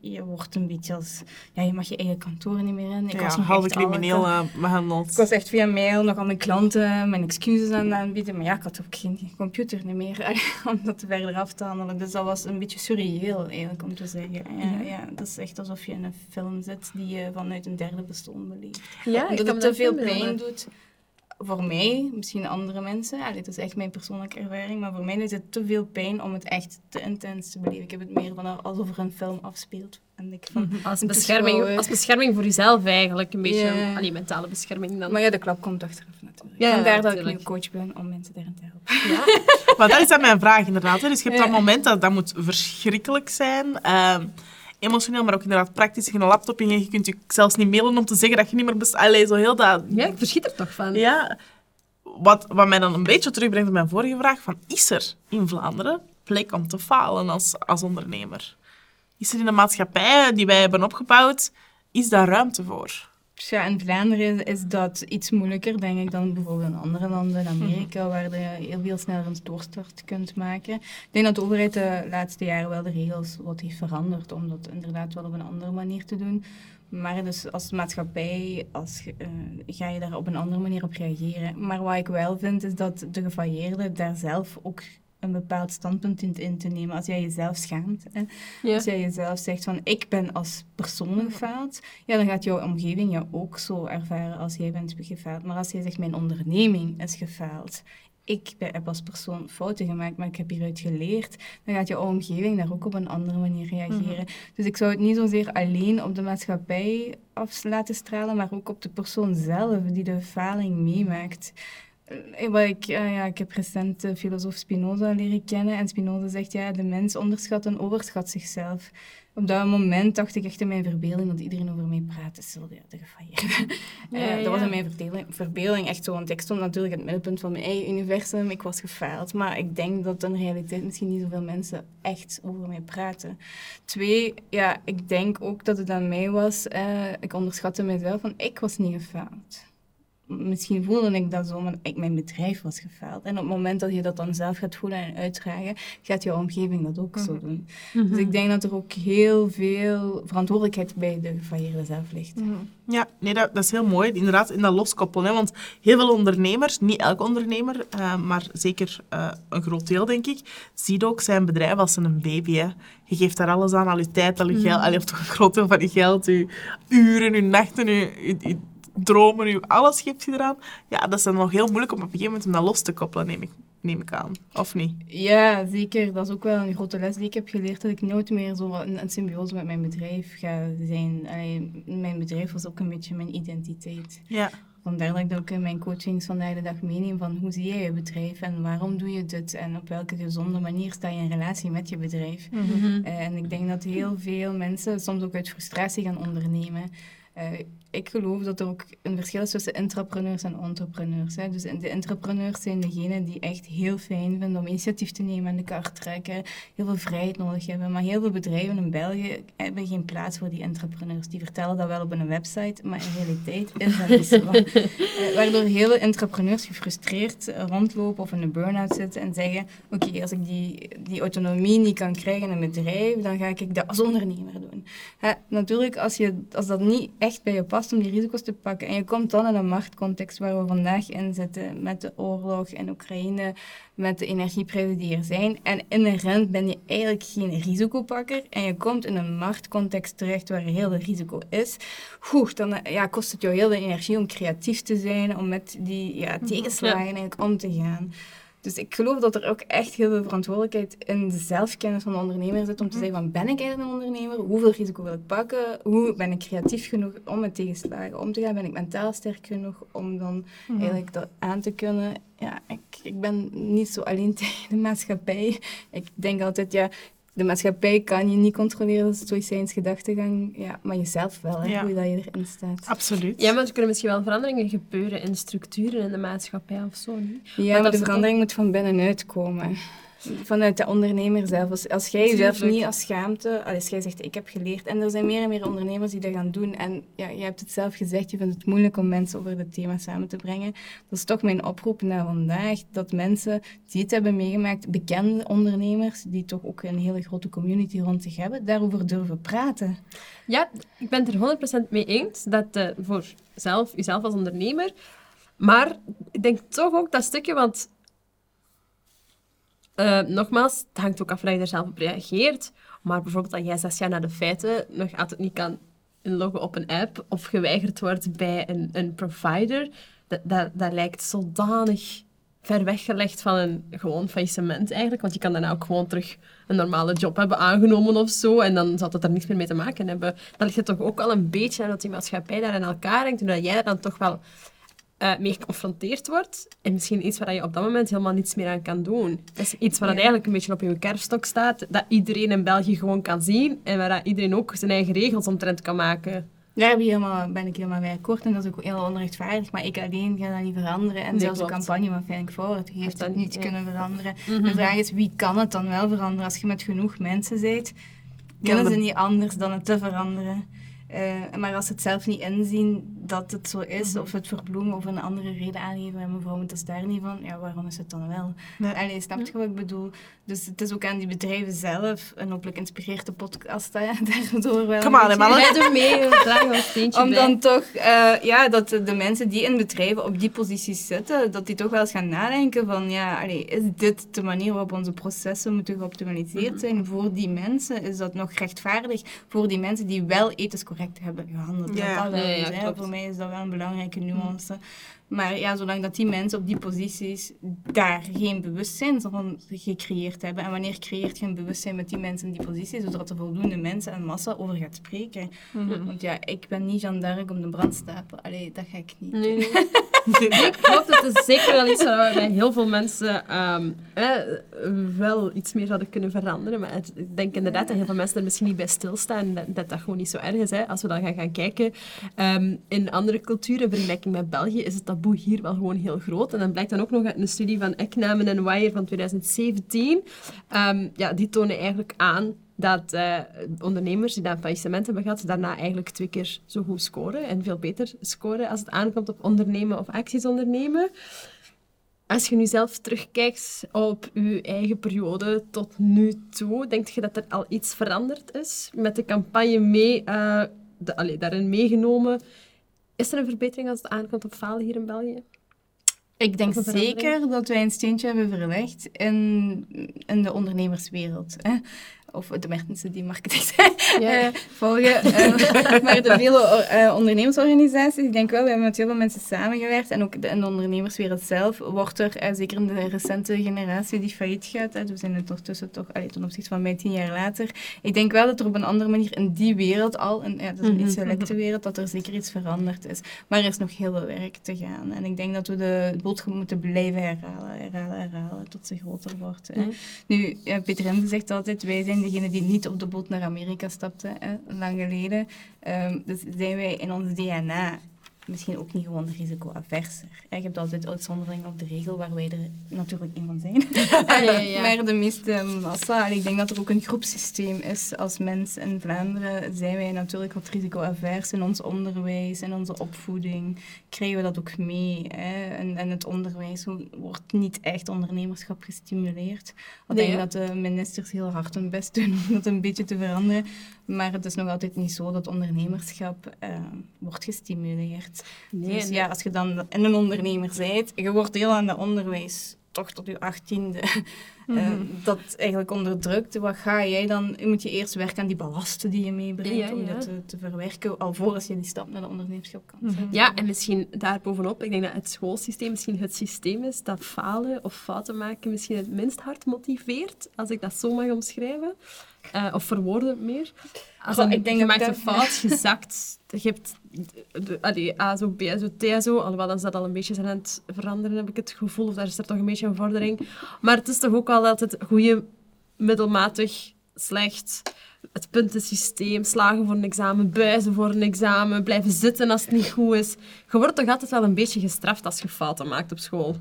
Speaker 3: je wordt een beetje als... Ja, je mag je eigen kantoor niet meer in. Ik was nog
Speaker 1: halve crimineel eh, behandeld.
Speaker 3: ik was echt via mail nog aan mijn klanten mijn excuses aan aanbieden. Maar ja, ik had ook geen computer niet meer om dat verder af te handelen. Dus dat was een beetje surreëel eigenlijk om te zeggen. Ja, ja. dat is echt alsof je in een film zit die je vanuit een derde persoon beleeft.
Speaker 2: Ja, kan
Speaker 3: het
Speaker 2: me
Speaker 3: te
Speaker 2: dat
Speaker 3: veel pijn doet voor mij, misschien andere mensen. Allee, dit is echt mijn persoonlijke ervaring. Maar voor mij doet het te veel pijn om het echt te intens te beleven. Ik heb het meer van alsof er een film afspeelt. En ik van,
Speaker 2: Als
Speaker 3: Het is
Speaker 2: bescherming,
Speaker 3: eh,
Speaker 2: als bescherming voor jezelf eigenlijk. Een beetje
Speaker 3: Ja.
Speaker 2: allee, mentale bescherming dan.
Speaker 3: Maar ja, de klap komt achteraf natuurlijk.
Speaker 2: Ja,
Speaker 3: Vandaar dat ik nu coach ben om mensen daarin te helpen.
Speaker 2: Ja.
Speaker 1: Maar dat is dan mijn vraag inderdaad. Hè. Dus je hebt dat moment, dat, dat moet verschrikkelijk zijn. Ehm, emotioneel, maar ook inderdaad praktisch. Je hebt een laptop in je, kunt je zelfs niet mailen om te zeggen dat je niet meer best... Allee, zo heel dat...
Speaker 2: ja, ik verschiet er toch van.
Speaker 1: Ja. Wat, wat mij dan een beetje terugbrengt op mijn vorige vraag, van is er in Vlaanderen plek om te falen als, als ondernemer? Is er in de maatschappij die wij hebben opgebouwd, is daar ruimte voor?
Speaker 3: Dus ja, in Vlaanderen is dat iets moeilijker, denk ik, dan bijvoorbeeld in andere landen, in Amerika, waar je heel veel sneller een doorstart kunt maken. Ik denk dat de overheid de laatste jaren wel de regels wat heeft veranderd, om dat inderdaad wel op een andere manier te doen. Maar dus als maatschappij als, eh, ga je daar op een andere manier op reageren. Maar wat ik wel vind, is dat de gefailleerde daar zelf ook een bepaald standpunt in, in te nemen. Als jij jezelf schaamt, hè,
Speaker 2: Ja.
Speaker 3: als jij jezelf zegt van ik ben als persoon gefaald, ja, dan gaat jouw omgeving jou ook zo ervaren als jij bent gefaald. Maar als jij zegt mijn onderneming is gefaald, ik ben- heb als persoon fouten gemaakt, maar ik heb hieruit geleerd, dan gaat jouw omgeving daar ook op een andere manier reageren. Dus ik zou het niet zozeer alleen op de maatschappij af laten stralen, maar ook op de persoon zelf die de faling meemaakt. Eh, Wat ik, eh, ja, ik heb recent de filosoof Spinoza leren kennen en Spinoza zegt, ja, de mens onderschat en overschat zichzelf. Op dat moment dacht ik echt in mijn verbeelding dat iedereen over mij praatte. Sylvia, de gefailleerde.
Speaker 2: Ja,
Speaker 3: Eh,
Speaker 2: ja.
Speaker 3: Dat was in mijn verbeelding, verbeelding echt zo, want ik stond natuurlijk in het middelpunt van mijn eigen universum. Ik was gefaald, maar ik denk dat in realiteit misschien niet zoveel mensen echt over mij praten. Twee, ja, ik denk ook dat het aan mij was. ik onderschatte mezelf, van ik was niet gefaald. Misschien voelde ik dat zo, maar ik, mijn bedrijf was gefaald. En op het moment dat je dat dan zelf gaat voelen en uitdragen, gaat jouw omgeving dat ook zo doen. Dus ik denk dat er ook heel veel verantwoordelijkheid bij de gefailleerde zelf ligt.
Speaker 1: Ja, nee, dat, dat is heel mooi. Inderdaad, in dat loskoppelen. Hè? Want heel veel ondernemers, niet elke ondernemer, eh, maar zeker eh, een groot deel, denk ik, ziet ook zijn bedrijf als een baby. Hè? Je geeft daar alles aan, al je tijd, al je geld, allee, of toch een groot deel van je geld, je uren, je nachten, je, je, je dromen, je, alles geeft je eraan. Ja, dat is dan nog heel moeilijk om op een gegeven moment om dat los te koppelen, neem ik, neem ik aan. Of niet?
Speaker 3: Ja, zeker. Dat is ook wel een grote les die ik heb geleerd. Dat ik nooit meer zo een, een symbiose met mijn bedrijf ga zijn. Allee, mijn bedrijf was ook een beetje mijn identiteit.
Speaker 1: Ja.
Speaker 3: Vandaar dat ik dat ook in mijn coachings vandaag de dag meeneem van hoe zie jij je bedrijf en waarom doe je dit en op welke gezonde manier sta je in relatie met je bedrijf.
Speaker 2: Mhm.
Speaker 3: Eh, En ik denk dat heel veel mensen soms ook uit frustratie gaan ondernemen. Uh, ik geloof dat er ook een verschil is tussen intrapreneurs en entrepreneurs. Hè. Dus de intrapreneurs zijn degenen die echt heel fijn vinden om initiatief te nemen en de kar trekken, heel veel vrijheid nodig hebben. Maar heel veel bedrijven in België hebben geen plaats voor die intrapreneurs. Die vertellen dat wel op een website, maar in realiteit is dat niet zo. uh, waardoor heel veel intrapreneurs gefrustreerd rondlopen of in een burn-out zitten en zeggen, oké, als ik die, die autonomie niet kan krijgen in een bedrijf, dan ga ik dat als ondernemer doen. Hè, natuurlijk, als, je, als dat niet echt bij je past, om die risico's te pakken. En je komt dan in een marktcontext waar we vandaag in zitten, met de oorlog in Oekraïne, met de energieprijzen die er zijn. En inherent ben je eigenlijk geen risicopakker. En je komt in een marktcontext terecht waar heel veel risico is. Goed, dan ja, kost het jou heel veel energie om creatief te zijn, om met die ja, mhm. tegenslagen eigenlijk om te gaan. Dus ik geloof dat er ook echt heel veel verantwoordelijkheid in de zelfkennis van de ondernemer zit om te mhm. zeggen van ben ik eigenlijk een ondernemer? Hoeveel risico wil ik pakken? Hoe ben ik creatief genoeg om met tegenslagen om te gaan? Ben ik mentaal sterk genoeg om dan mhm. eigenlijk dat aan te kunnen? Ja, ik, ik ben niet zo alleen tegen de maatschappij. Ik denk altijd, ja, de maatschappij kan je niet controleren, dat is stoïcijns gedachtegang. Ja, maar jezelf wel, hè, hoe dat je erin staat.
Speaker 1: Absoluut.
Speaker 2: Ja, maar er kunnen misschien wel veranderingen gebeuren in structuren in de maatschappij of zo. Niet?
Speaker 3: Ja, maar, maar de verandering moet van binnenuit komen vanuit de ondernemer zelf. Als, als jij jezelf niet als schaamte, als jij zegt ik heb geleerd, en er zijn meer en meer ondernemers die dat gaan doen, en ja, je hebt het zelf gezegd, je vindt het moeilijk om mensen over het thema samen te brengen. Dat is toch mijn oproep naar vandaag, dat mensen die het hebben meegemaakt, bekende ondernemers, die toch ook een hele grote community rond zich hebben, daarover durven praten.
Speaker 2: Ja, ik ben het er 100% mee eens, dat uh, voor zelf, jezelf als ondernemer, maar ik denk toch ook dat stukje, want uh, nogmaals, het hangt ook af hoe je er zelf op reageert. Maar bijvoorbeeld dat jij zes jaar na de feiten nog altijd niet kan inloggen op een app of geweigerd wordt bij een, een provider, dat, dat, dat lijkt zodanig ver weggelegd van een gewoon faillissement eigenlijk. Want je kan daarna ook gewoon terug een normale job hebben aangenomen of zo. En dan zal het er niets meer mee te maken hebben. Dan ligt het toch ook al een beetje aan dat die maatschappij daar in elkaar hangt. En dat jij dan toch wel uh, mee geconfronteerd wordt. En misschien iets waar je op dat moment helemaal niets meer aan kan doen. Dat is iets wat ja. eigenlijk een beetje op je kerfstok staat, dat iedereen in België gewoon kan zien en waar iedereen ook zijn eigen regels omtrent kan maken.
Speaker 3: Daar ben, helemaal, ben ik helemaal bij akkoord en dat is ook heel onrechtvaardig, maar ik alleen ga dat niet veranderen. En nee, zelfs de campagne van Think Forward heeft het niet kunnen veranderen. Mhm. De vraag is, wie kan het dan wel veranderen? Als je met genoeg mensen bent, kunnen ze niet anders dan het te veranderen. Uh, maar als ze het zelf niet inzien dat het zo is, mhm. of het verbloemen of een andere reden aangeven, en mevrouw moet het daar niet van, ja, waarom is het dan wel? Nee. Allee, snap je wat ik bedoel? Dus het is ook aan die bedrijven zelf, en hopelijk inspireert de podcast hè, daardoor wel.
Speaker 1: Kom aan,
Speaker 2: mannen. Wij doen mee, een steentje
Speaker 3: Om dan toch, uh, ja, dat de mensen die in bedrijven op die posities zitten, dat die toch wel eens gaan nadenken van, ja, allee, is dit de manier waarop onze processen moeten geoptimaliseerd mhm. zijn voor die mensen? Is dat nog rechtvaardig voor die mensen die wel ethisch correct hebben gehandeld. Ja, dat ja, Voor mij is dat wel een belangrijke nuance. Maar ja, zolang dat die mensen op die posities daar geen bewustzijn van gecreëerd hebben. En wanneer creëert je een bewustzijn met die mensen in die posities, zodat er voldoende mensen en massa over gaat spreken. Mhm. Want ja, ik ben niet Jeanne d'Arc om de brandstapel. Allee, dat ga ik niet. Nee, nee.
Speaker 2: ik geloof dat het zeker wel iets waar bij heel veel mensen eh, wel iets meer zouden kunnen veranderen. Maar ik denk inderdaad dat heel veel mensen er misschien niet bij stilstaan. Dat dat, dat gewoon niet zo erg is. Hè. Als we dan gaan, gaan kijken um, in andere culturen, in vergelijking met België, is het taboe hier wel gewoon heel groot. En dan blijkt dan ook nog uit een studie van Eknamen en Wire van 2017. Um, ehm, ja, die tonen eigenlijk aan dat uh, ondernemers die dan faillissement hebben gehad, daarna eigenlijk twee keer zo goed scoren en veel beter scoren als het aankomt op ondernemen of acties ondernemen. Als je nu zelf terugkijkt op je eigen periode tot nu toe, denk je dat er al iets veranderd is met de campagne mee, uh, de, allee, daarin meegenomen? Is er een verbetering als het aankomt op falen hier in België?
Speaker 3: Ik denk zeker dat wij een steentje hebben verlegd in, in de ondernemerswereld. Hè of de mensen die marketing ja. uh, volgen. Uh, maar de vele uh, ondernemersorganisaties, ik denk wel, we hebben met heel veel mensen samengewerkt. En ook de, in de ondernemerswereld zelf wordt er, zeker in de recente generatie die failliet gaat, we zijn het ondertussen toch, allee, ten opzichte van mij tien jaar later, ik denk wel dat er op een andere manier in die wereld al, en, ja, dat is een mm iets selecte wereld, dat er zeker iets veranderd is. Maar er is nog heel veel werk te gaan. En ik denk dat we de boodschap moeten blijven herhalen, herhalen, herhalen, tot ze groter wordt. Hè.
Speaker 2: Mhm.
Speaker 3: Nu, Peter Hinde zegt altijd, wij zijn degene die niet op de boot naar Amerika stapte, hè, lang geleden. Ehm, dus zijn wij in ons DNA misschien ook niet gewoon risicoaverser. Je hebt altijd uitzonderingen op de regel, waar wij er natuurlijk een van zijn.
Speaker 2: ja, ja.
Speaker 3: Maar de meeste massa, en ik denk dat er ook een groepsysteem is. Als mens in Vlaanderen zijn wij natuurlijk wat risicoavers in ons onderwijs, in onze opvoeding. Krijgen we dat ook mee. Hè? En, en het onderwijs wordt niet echt ondernemerschap gestimuleerd. Ik denk dat de ministers heel hard hun best doen om dat een beetje te veranderen. Maar het is nog altijd niet zo dat ondernemerschap eh, wordt gestimuleerd.
Speaker 2: Nee,
Speaker 3: dus ja, als je dan in een ondernemer bent, je wordt deel aan dat onderwijs toch tot je achttiende, eh, dat eigenlijk onderdrukt. Wat ga jij dan? Moet je eerst werken aan die ballasten die je meebrengt
Speaker 2: Ja,
Speaker 3: om dat te, te verwerken, alvorens je die stap naar de ondernemerschap kan zetten.
Speaker 2: Ja, en misschien daarbovenop, ik denk dat het schoolsysteem misschien het systeem is dat falen of fouten maken misschien het minst hard motiveert, als ik dat zo mag omschrijven. Eh, of verwoorden meer. Als een,
Speaker 3: ik denk
Speaker 2: je
Speaker 3: dat
Speaker 2: maakt een fout, je zakt, je hebt de, A zo, B zo, T zo, alhoewel dat dat al een beetje zijn aan het veranderen, heb ik het gevoel, of daar is er toch een beetje een vordering. Maar het is toch ook wel altijd goede, middelmatig, slecht, het puntensysteem, slagen voor een examen, buizen voor een examen, blijven zitten als het niet goed is. Je wordt toch altijd wel een beetje gestraft als je fouten maakt op school.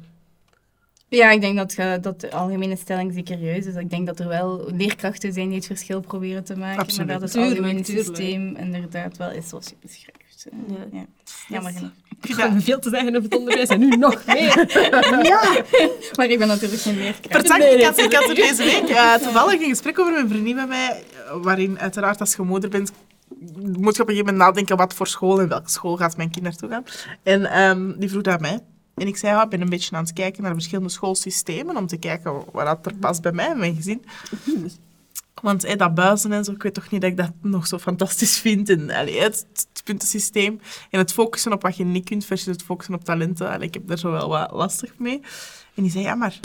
Speaker 3: Ja, ik denk dat, ge- dat de algemene stelling zeker juist is. Ik denk dat er wel leerkrachten zijn die het verschil proberen te maken,
Speaker 1: Absoluut.
Speaker 3: maar dat het
Speaker 2: Tuurlijk,
Speaker 3: algemene
Speaker 2: tuurlijk.
Speaker 3: systeem inderdaad wel is zoals je beschrijft. Eh,
Speaker 2: Ja.
Speaker 3: ja. Jammer genoeg.
Speaker 1: Ik
Speaker 2: hebben veel te zeggen over het onderwijs en nu nog meer.
Speaker 3: Maar ik ben natuurlijk geen leerkracht.
Speaker 1: Verzak, ik, had, ik had er deze week eh, toevallig een gesprek over met een vriendin bij mij, eh, waarin uiteraard als je moeder bent, moet je op een gegeven moment nadenken wat voor school en welke school gaat mijn kind naartoe gaan. En ehm, die vroeg dat aan mij. En ik zei, ik ben een beetje aan het kijken naar verschillende schoolsystemen om te kijken wat er past bij mij en mijn gezin. Want dat buizen en zo, ik weet toch niet dat ik dat nog zo fantastisch vind. En het, het puntensysteem en het focussen op wat je niet kunt versus het focussen op talenten. Allee, ik heb daar zo wel wat lastig mee. En die zei, ja, maar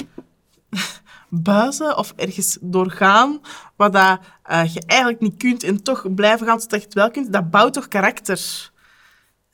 Speaker 1: buizen of ergens doorgaan wat dat, eh, je eigenlijk niet kunt en toch blijven gaan totdat je het wel kunt, dat bouwt toch karakter?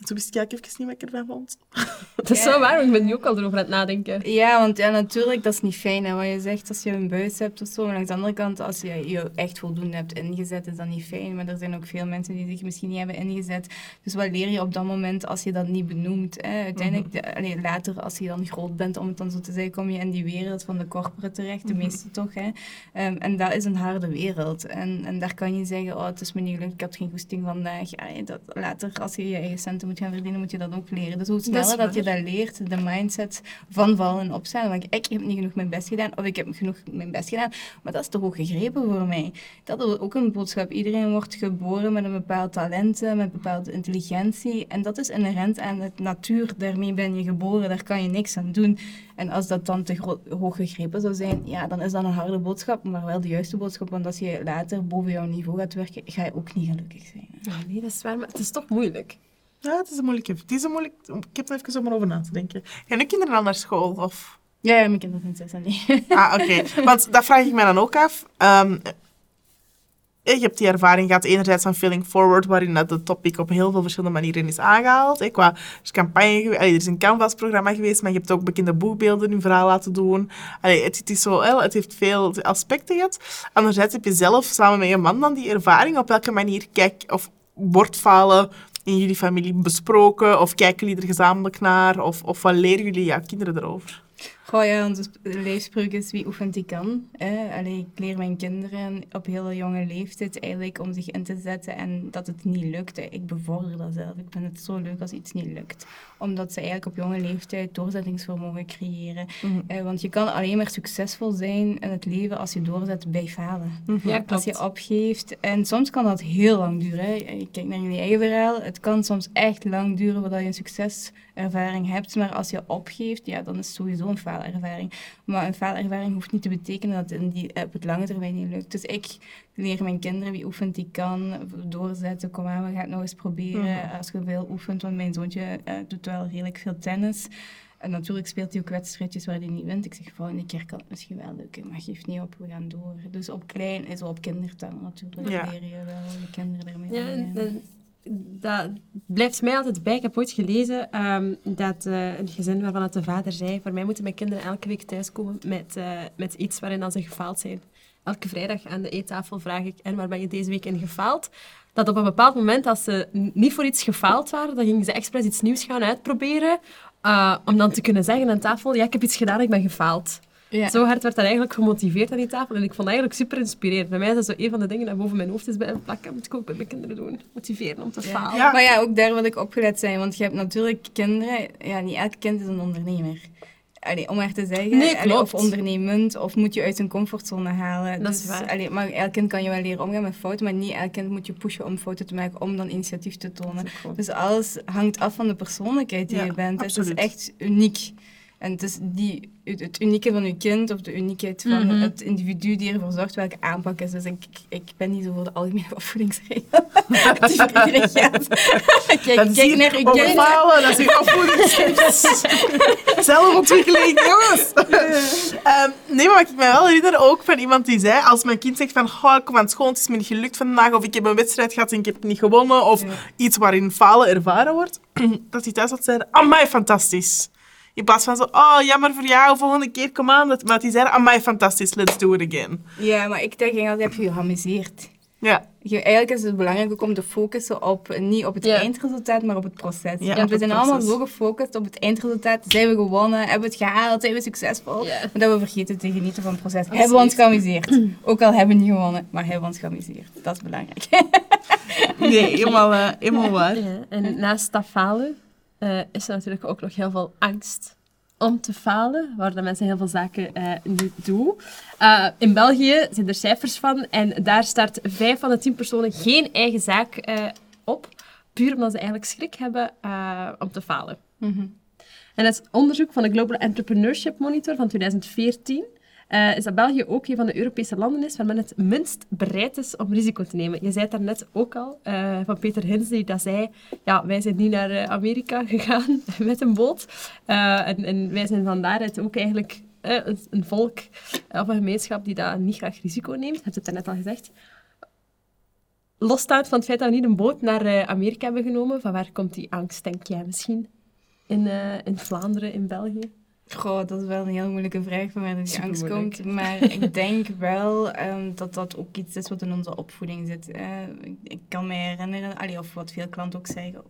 Speaker 1: En toen wist ik eigenlijk even niet wat ik ervan vond.
Speaker 2: Dat is zo waar, want ik ben nu ook al erover aan het nadenken.
Speaker 3: Ja, want ja, natuurlijk, dat is niet fijn hè, wat je zegt als je een buis hebt of zo. Maar langs de andere kant, als je je echt voldoende hebt ingezet, is dat niet fijn. Maar er zijn ook veel mensen die zich misschien niet hebben ingezet. Dus wat leer je op dat moment als je dat niet benoemt? Hè? Uiteindelijk, de- allee, later, als je dan groot bent, om het dan zo te zeggen, kom je in die wereld van de corporate terecht. De meeste toch, hè. Ehm, en dat is een harde wereld. En, en daar kan je zeggen, oh, het is me niet gelukt, ik had geen goesting vandaag. Allee, dat, later, als je je eigen centen moet gaan verdienen, moet je dat ook leren. Dus hoe sneller dat, je dat leert, de mindset van vallen en opstaan. Want ik heb niet genoeg mijn best gedaan, of ik heb genoeg mijn best gedaan, maar dat is toch ook gegrepen voor mij. Dat is ook een boodschap. Iedereen wordt geboren met een bepaald talent, eh, met bepaalde intelligentie. En dat is inherent aan de natuur. Daarmee ben je geboren, daar kan je niks aan doen. En als dat dan te hoog gegrepen zou zijn, ja, dan is dat een harde boodschap, maar wel de juiste boodschap. Want als je later boven jouw niveau gaat werken, ga je ook niet gelukkig zijn.
Speaker 2: Ja, nee, dat is waar, maar het is toch moeilijk.
Speaker 1: Ja, het is een moeilijke. Het is een moeilijk... Ik heb er even om over na te denken. Gaan uw kinderen al naar school? Of...
Speaker 3: Ja, ja mijn kinderen zijn zes en nee.
Speaker 1: Ah, oké. Want dat vraag ik mij dan ook af. Ehm, eh, je hebt die ervaring gehad, enerzijds van Feeling Forward, waarin dat de topic op heel veel verschillende manieren is aangehaald. hè. Qua, er is campagne geweest, allee, er is een Canvas-programma geweest, maar je hebt ook bekende boekbeelden in verhaal laten doen. Allee, het, het, is zo, hè, het heeft veel aspecten gehad. Anderzijds heb je zelf samen met je man dan die ervaring. Op welke manier kijk, of wordt falen in jullie familie besproken? Of kijken jullie er gezamenlijk naar? Of, of wat leren jullie jouw kinderen erover?
Speaker 3: Goh ja, onze sp- leefspreuk is wie oefent die kan. Hè? Allee, ik leer mijn kinderen op hele jonge leeftijd eigenlijk om zich in te zetten en dat het niet lukt. hè. Ik bevorder dat zelf. Ik vind het zo leuk als iets niet lukt. Omdat ze eigenlijk op jonge leeftijd doorzettingsvermogen creëren. Eh, want je kan alleen maar succesvol zijn in het leven als je doorzet bij falen.
Speaker 2: Ja,
Speaker 3: Als je opgeeft. En soms kan dat heel lang duren. Hè. Je kijkt naar jullie eigen verhaal. Het kan soms echt lang duren voordat je een succeservaring hebt. Maar als je opgeeft, ja, dan is het sowieso een faalervaring. Maar een faalervaring hoeft niet te betekenen dat het in die, op het lange termijn niet lukt. Dus ik leer mijn kinderen wie oefent, die kan. Doorzetten, kom aan, we gaan het nog eens proberen. Als je veel oefent, want mijn zoontje eh, doet wel redelijk veel tennis. En natuurlijk speelt hij ook wedstrijdjes waar hij niet wint. Ik zeg, volgende keer kan het misschien wel lukken, maar geef niet op, we gaan door. Dus op klein, en zo op kindertaal natuurlijk,
Speaker 1: Ja.
Speaker 3: leer je wel je kinderen ermee
Speaker 2: Ja, en,
Speaker 3: omgaan.
Speaker 2: en dat blijft mij altijd bij. Ik heb ooit gelezen ehm, dat eh, een gezin waarvan het de vader zei, voor mij moeten mijn kinderen elke week thuiskomen met, eh, met iets waarin ze gefaald zijn. Elke vrijdag aan de eettafel vraag ik, en waar ben je deze week in gefaald? Dat op een bepaald moment, als ze niet voor iets gefaald waren, dan gingen ze expres iets nieuws gaan uitproberen, eh, om dan te kunnen zeggen aan tafel, ja, ik heb iets gedaan, ik ben gefaald.
Speaker 3: Ja.
Speaker 2: Zo hard werd dat eigenlijk gemotiveerd aan die tafel. En ik vond dat eigenlijk super inspirerend. Bij mij is dat zo een van de dingen dat boven mijn hoofd is bij plakken. moet ik ook bij mijn kinderen doen. Motiveren om te falen.
Speaker 1: Ja.
Speaker 3: Maar ja, ook daar wil ik opgelet zijn, want je hebt natuurlijk kinderen, ja, niet elk kind is een ondernemer. Allee, om maar te zeggen,
Speaker 2: Nee,
Speaker 3: allee, of ondernemend, of moet je uit zijn comfortzone halen.
Speaker 2: Dat is
Speaker 3: dus,
Speaker 2: waar.
Speaker 3: allee, maar elk kind kan je wel leren omgaan met fouten, maar niet elk kind moet je pushen om fouten te maken, om dan initiatief te tonen. Dus alles hangt af van de persoonlijkheid die
Speaker 1: Ja,
Speaker 3: je bent.
Speaker 1: absoluut.
Speaker 3: Het is echt uniek. En het is die, het, het unieke van je kind of de uniekheid van
Speaker 2: Mhm.
Speaker 3: het individu die ervoor zorgt welke aanpak is. Dus ik, ik, ik ben niet zo voor de algemene opvoedingsregel. die voor iedereen kijk,
Speaker 1: Dat is
Speaker 3: kijk naar uw kind.
Speaker 1: falen, dat is uw opvoedingstips. Zelfontwikkeling, jongens. Ehm, nee, maar wat ik me wel herinner ook van iemand die zei, als mijn kind zegt van, oh, ik kom aan school, het is me niet gelukt vandaag, of ik heb een wedstrijd gehad en ik heb niet gewonnen, of
Speaker 3: Ja.
Speaker 1: iets waarin falen ervaren wordt, dat hij thuis had zeggen, amai, fantastisch. In plaats van zo, oh, jammer voor jou, volgende keer, kom aan. Dat, maar die zeiden, amai, fantastisch, let's do it again.
Speaker 3: Ja, maar ik denk altijd, heb je geamuseerd.
Speaker 1: Ja,
Speaker 3: Je, eigenlijk is het belangrijk ook om te focussen op, niet op het
Speaker 2: Ja.
Speaker 3: eindresultaat, maar op het proces.
Speaker 1: Ja,
Speaker 3: Want we zijn allemaal zo gefocust op het eindresultaat. Zijn we gewonnen? Hebben we het gehaald? Zijn we succesvol?
Speaker 2: Ja.
Speaker 3: Maar dat we vergeten te genieten van het proces. Hebben we ons geamuseerd? Ook al hebben we niet gewonnen, maar hebben we ons geamuseerd. Dat is belangrijk.
Speaker 1: nee, helemaal, eh, helemaal waar.
Speaker 2: Ja, en naast dat falen eh, is er natuurlijk ook nog heel veel angst om te falen, waar de mensen heel veel zaken eh, niet doen. Eh, in België zijn er cijfers van en daar start vijf van de tien personen geen eigen zaak op, puur omdat ze eigenlijk schrik hebben om te falen.
Speaker 3: Mhm.
Speaker 2: En het onderzoek van de Global Entrepreneurship Monitor van 2014 eh, is dat België ook een van de Europese landen is waar men het minst bereid is om risico te nemen. Je zei het daarnet ook al, eh, van Peter Hins, die dat zei, ja, wij zijn niet naar eh, Amerika gegaan met een boot. En, en wij zijn van daaruit ook eigenlijk een, een volk of een gemeenschap die dat niet graag risico neemt. Je hebt het daarnet al gezegd. Losstaand van het feit dat we niet een boot naar Amerika hebben genomen, van waar komt die angst, denk jij misschien? In, in Vlaanderen, in België?
Speaker 3: Goh, dat is wel een heel moeilijke vraag van waar die angst komt. Maar ik denk wel ehm, dat dat ook iets is wat in onze opvoeding zit. ik, ik kan me herinneren, allee, of wat veel klanten ook zeggen,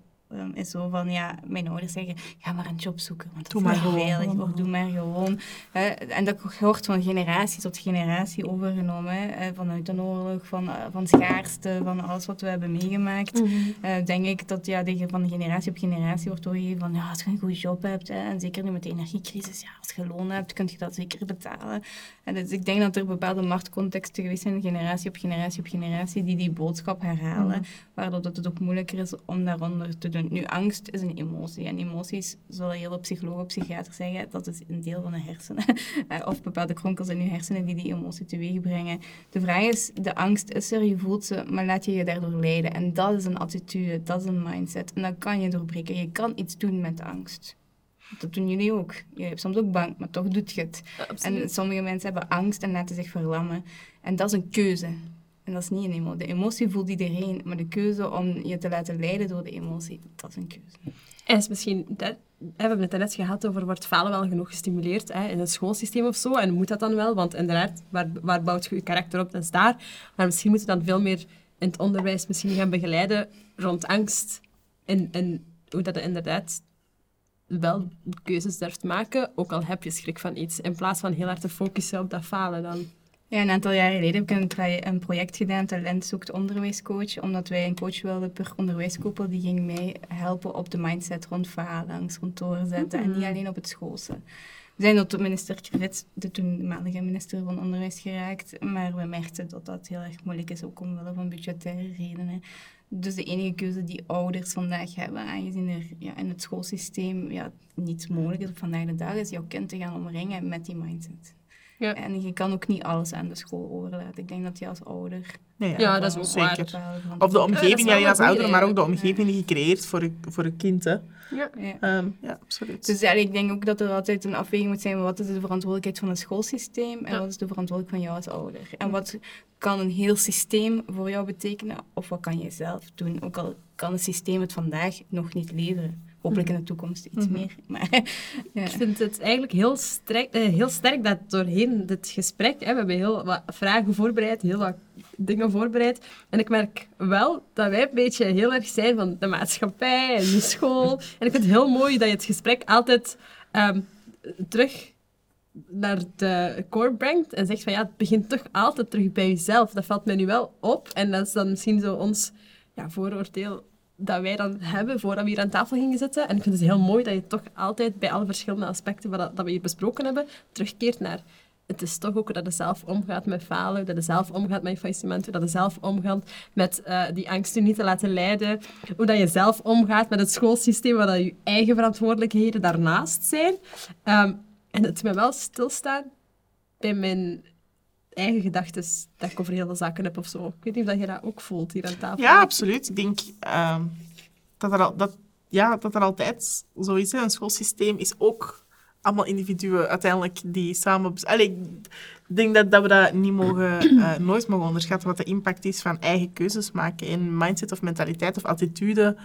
Speaker 3: is zo van, ja, mijn ouders zeggen, ga maar een job zoeken, want dat
Speaker 1: Doe
Speaker 3: is
Speaker 1: maar gewoon,
Speaker 3: veilig, of doe maar gewoon. hè. en dat wordt van generatie tot generatie overgenomen, hè, vanuit de oorlog, van, eh, van schaarste, van alles wat we hebben meegemaakt. Eh, denk ik dat ja, van generatie op generatie wordt doorgegeven van ja, als je een goede job hebt, hè, en zeker nu met de energiecrisis, ja, als je loon hebt, kun je dat zeker betalen. En dus ik denk dat er bepaalde marktcontexten geweest zijn, generatie op generatie op generatie, die die boodschap herhalen, waardoor dat het ook moeilijker is om daaronder te doen. Nu, angst is een emotie, en emoties, zullen heel veel psychologen, psychiaters zeggen, dat is een deel van de hersenen, Eh, of bepaalde kronkels in je hersenen die die emotie teweeg brengen. De vraag is, de angst is er, je voelt ze, maar laat je je daardoor leiden. En dat is een attitude, dat is een mindset. En dat kan je doorbreken. Je kan iets doen met de angst. Dat doen jullie ook. Je hebt soms ook bang, maar toch doet je het. En sommige mensen hebben angst en laten zich verlammen. En dat is een keuze. En dat is niet een emotie. De emotie voelt iedereen, maar de keuze om je te laten leiden door de emotie, dat is een keuze.
Speaker 2: En is misschien, we hebben het net gehad over, wordt falen wel genoeg gestimuleerd hè, in het schoolsysteem of zo? En moet dat dan wel? Want inderdaad, waar, waar bouwt je je karakter op? Dat is daar. Maar misschien moeten we dan veel meer in het onderwijs misschien gaan begeleiden rond angst. En, en hoe dat je inderdaad wel keuzes durft maken, ook al heb je schrik van iets. In plaats van heel hard te focussen op dat falen dan.
Speaker 3: Ja, een aantal jaren geleden heb ik een, tra- een project gedaan, Talent zoekt onderwijscoach, omdat wij een coach wilden per onderwijskoepel, die ging mij helpen op de mindset rond angst rond doorzetten, en niet alleen op het schoolse. We zijn tot minister Krivits, de toenmalige minister van Onderwijs, geraakt, maar we merkten dat dat heel erg moeilijk is, ook omwille van budgettaire redenen. Dus de enige keuze die ouders vandaag hebben, aangezien er ja, in het schoolsysteem ja, niets mogelijk is op vandaag de dag, is jouw kind te gaan omringen met die mindset.
Speaker 2: Ja.
Speaker 3: En je kan ook niet alles aan de school overlaten. Ik denk dat je als ouder...
Speaker 1: Nee,
Speaker 2: Ja, dat is ook
Speaker 1: zeker.
Speaker 2: waar.
Speaker 1: Of de omgeving, ja,
Speaker 2: een
Speaker 1: als ouder, maar ook de
Speaker 2: eigenlijk.
Speaker 1: omgeving die je creëert voor je, voor je kind. Hè.
Speaker 2: Ja.
Speaker 3: Ja.
Speaker 1: Ehm, ja, absoluut.
Speaker 3: Dus ja, ik denk ook dat er altijd een afweging moet zijn van wat is de verantwoordelijkheid van het schoolsysteem en
Speaker 2: Ja.
Speaker 3: wat is de verantwoordelijkheid van jou als ouder. En wat kan een heel systeem voor jou betekenen of wat kan jij zelf doen. Ook al kan het systeem het vandaag nog niet leveren. Hopelijk in de toekomst iets
Speaker 1: Mhm.
Speaker 3: meer. Maar, ja.
Speaker 2: Ik vind het eigenlijk heel sterk, eh, heel sterk dat doorheen dit gesprek, hè, we hebben heel wat vragen voorbereid, heel wat dingen voorbereid. En ik merk wel dat wij een beetje heel erg zijn van de maatschappij en de school. En ik vind het heel mooi dat je het gesprek altijd ehm, terug naar de core brengt en zegt van ja, het begint toch altijd terug bij jezelf. Dat valt mij nu wel op. En dat is dan misschien zo ons ja, vooroordeel dat wij dan hebben voordat we hier aan tafel gingen zitten. En ik vind het heel mooi dat je toch altijd bij alle verschillende aspecten dat, dat we hier besproken hebben, terugkeert naar het is toch ook dat je zelf omgaat met falen, dat je zelf omgaat met je dat je zelf omgaat met eh, die angsten niet te laten leiden, hoe dat je zelf omgaat met het schoolsysteem, waar dat je eigen verantwoordelijkheden daarnaast zijn. Ehm, en het me wel stilstaan bij mijn eigen gedachten dat ik over heel veel zaken heb of zo. Ik weet niet of je dat ook voelt hier aan tafel.
Speaker 1: Ja, absoluut. Ik denk ehm, dat, er al, dat, ja, dat er altijd zo is. Hè. Een schoolsysteem is ook allemaal individuen uiteindelijk die samen... Allee, ik denk dat, dat we dat niet mogen, eh, nooit mogen onderschatten, wat de impact is van eigen keuzes maken in mindset of mentaliteit of attitude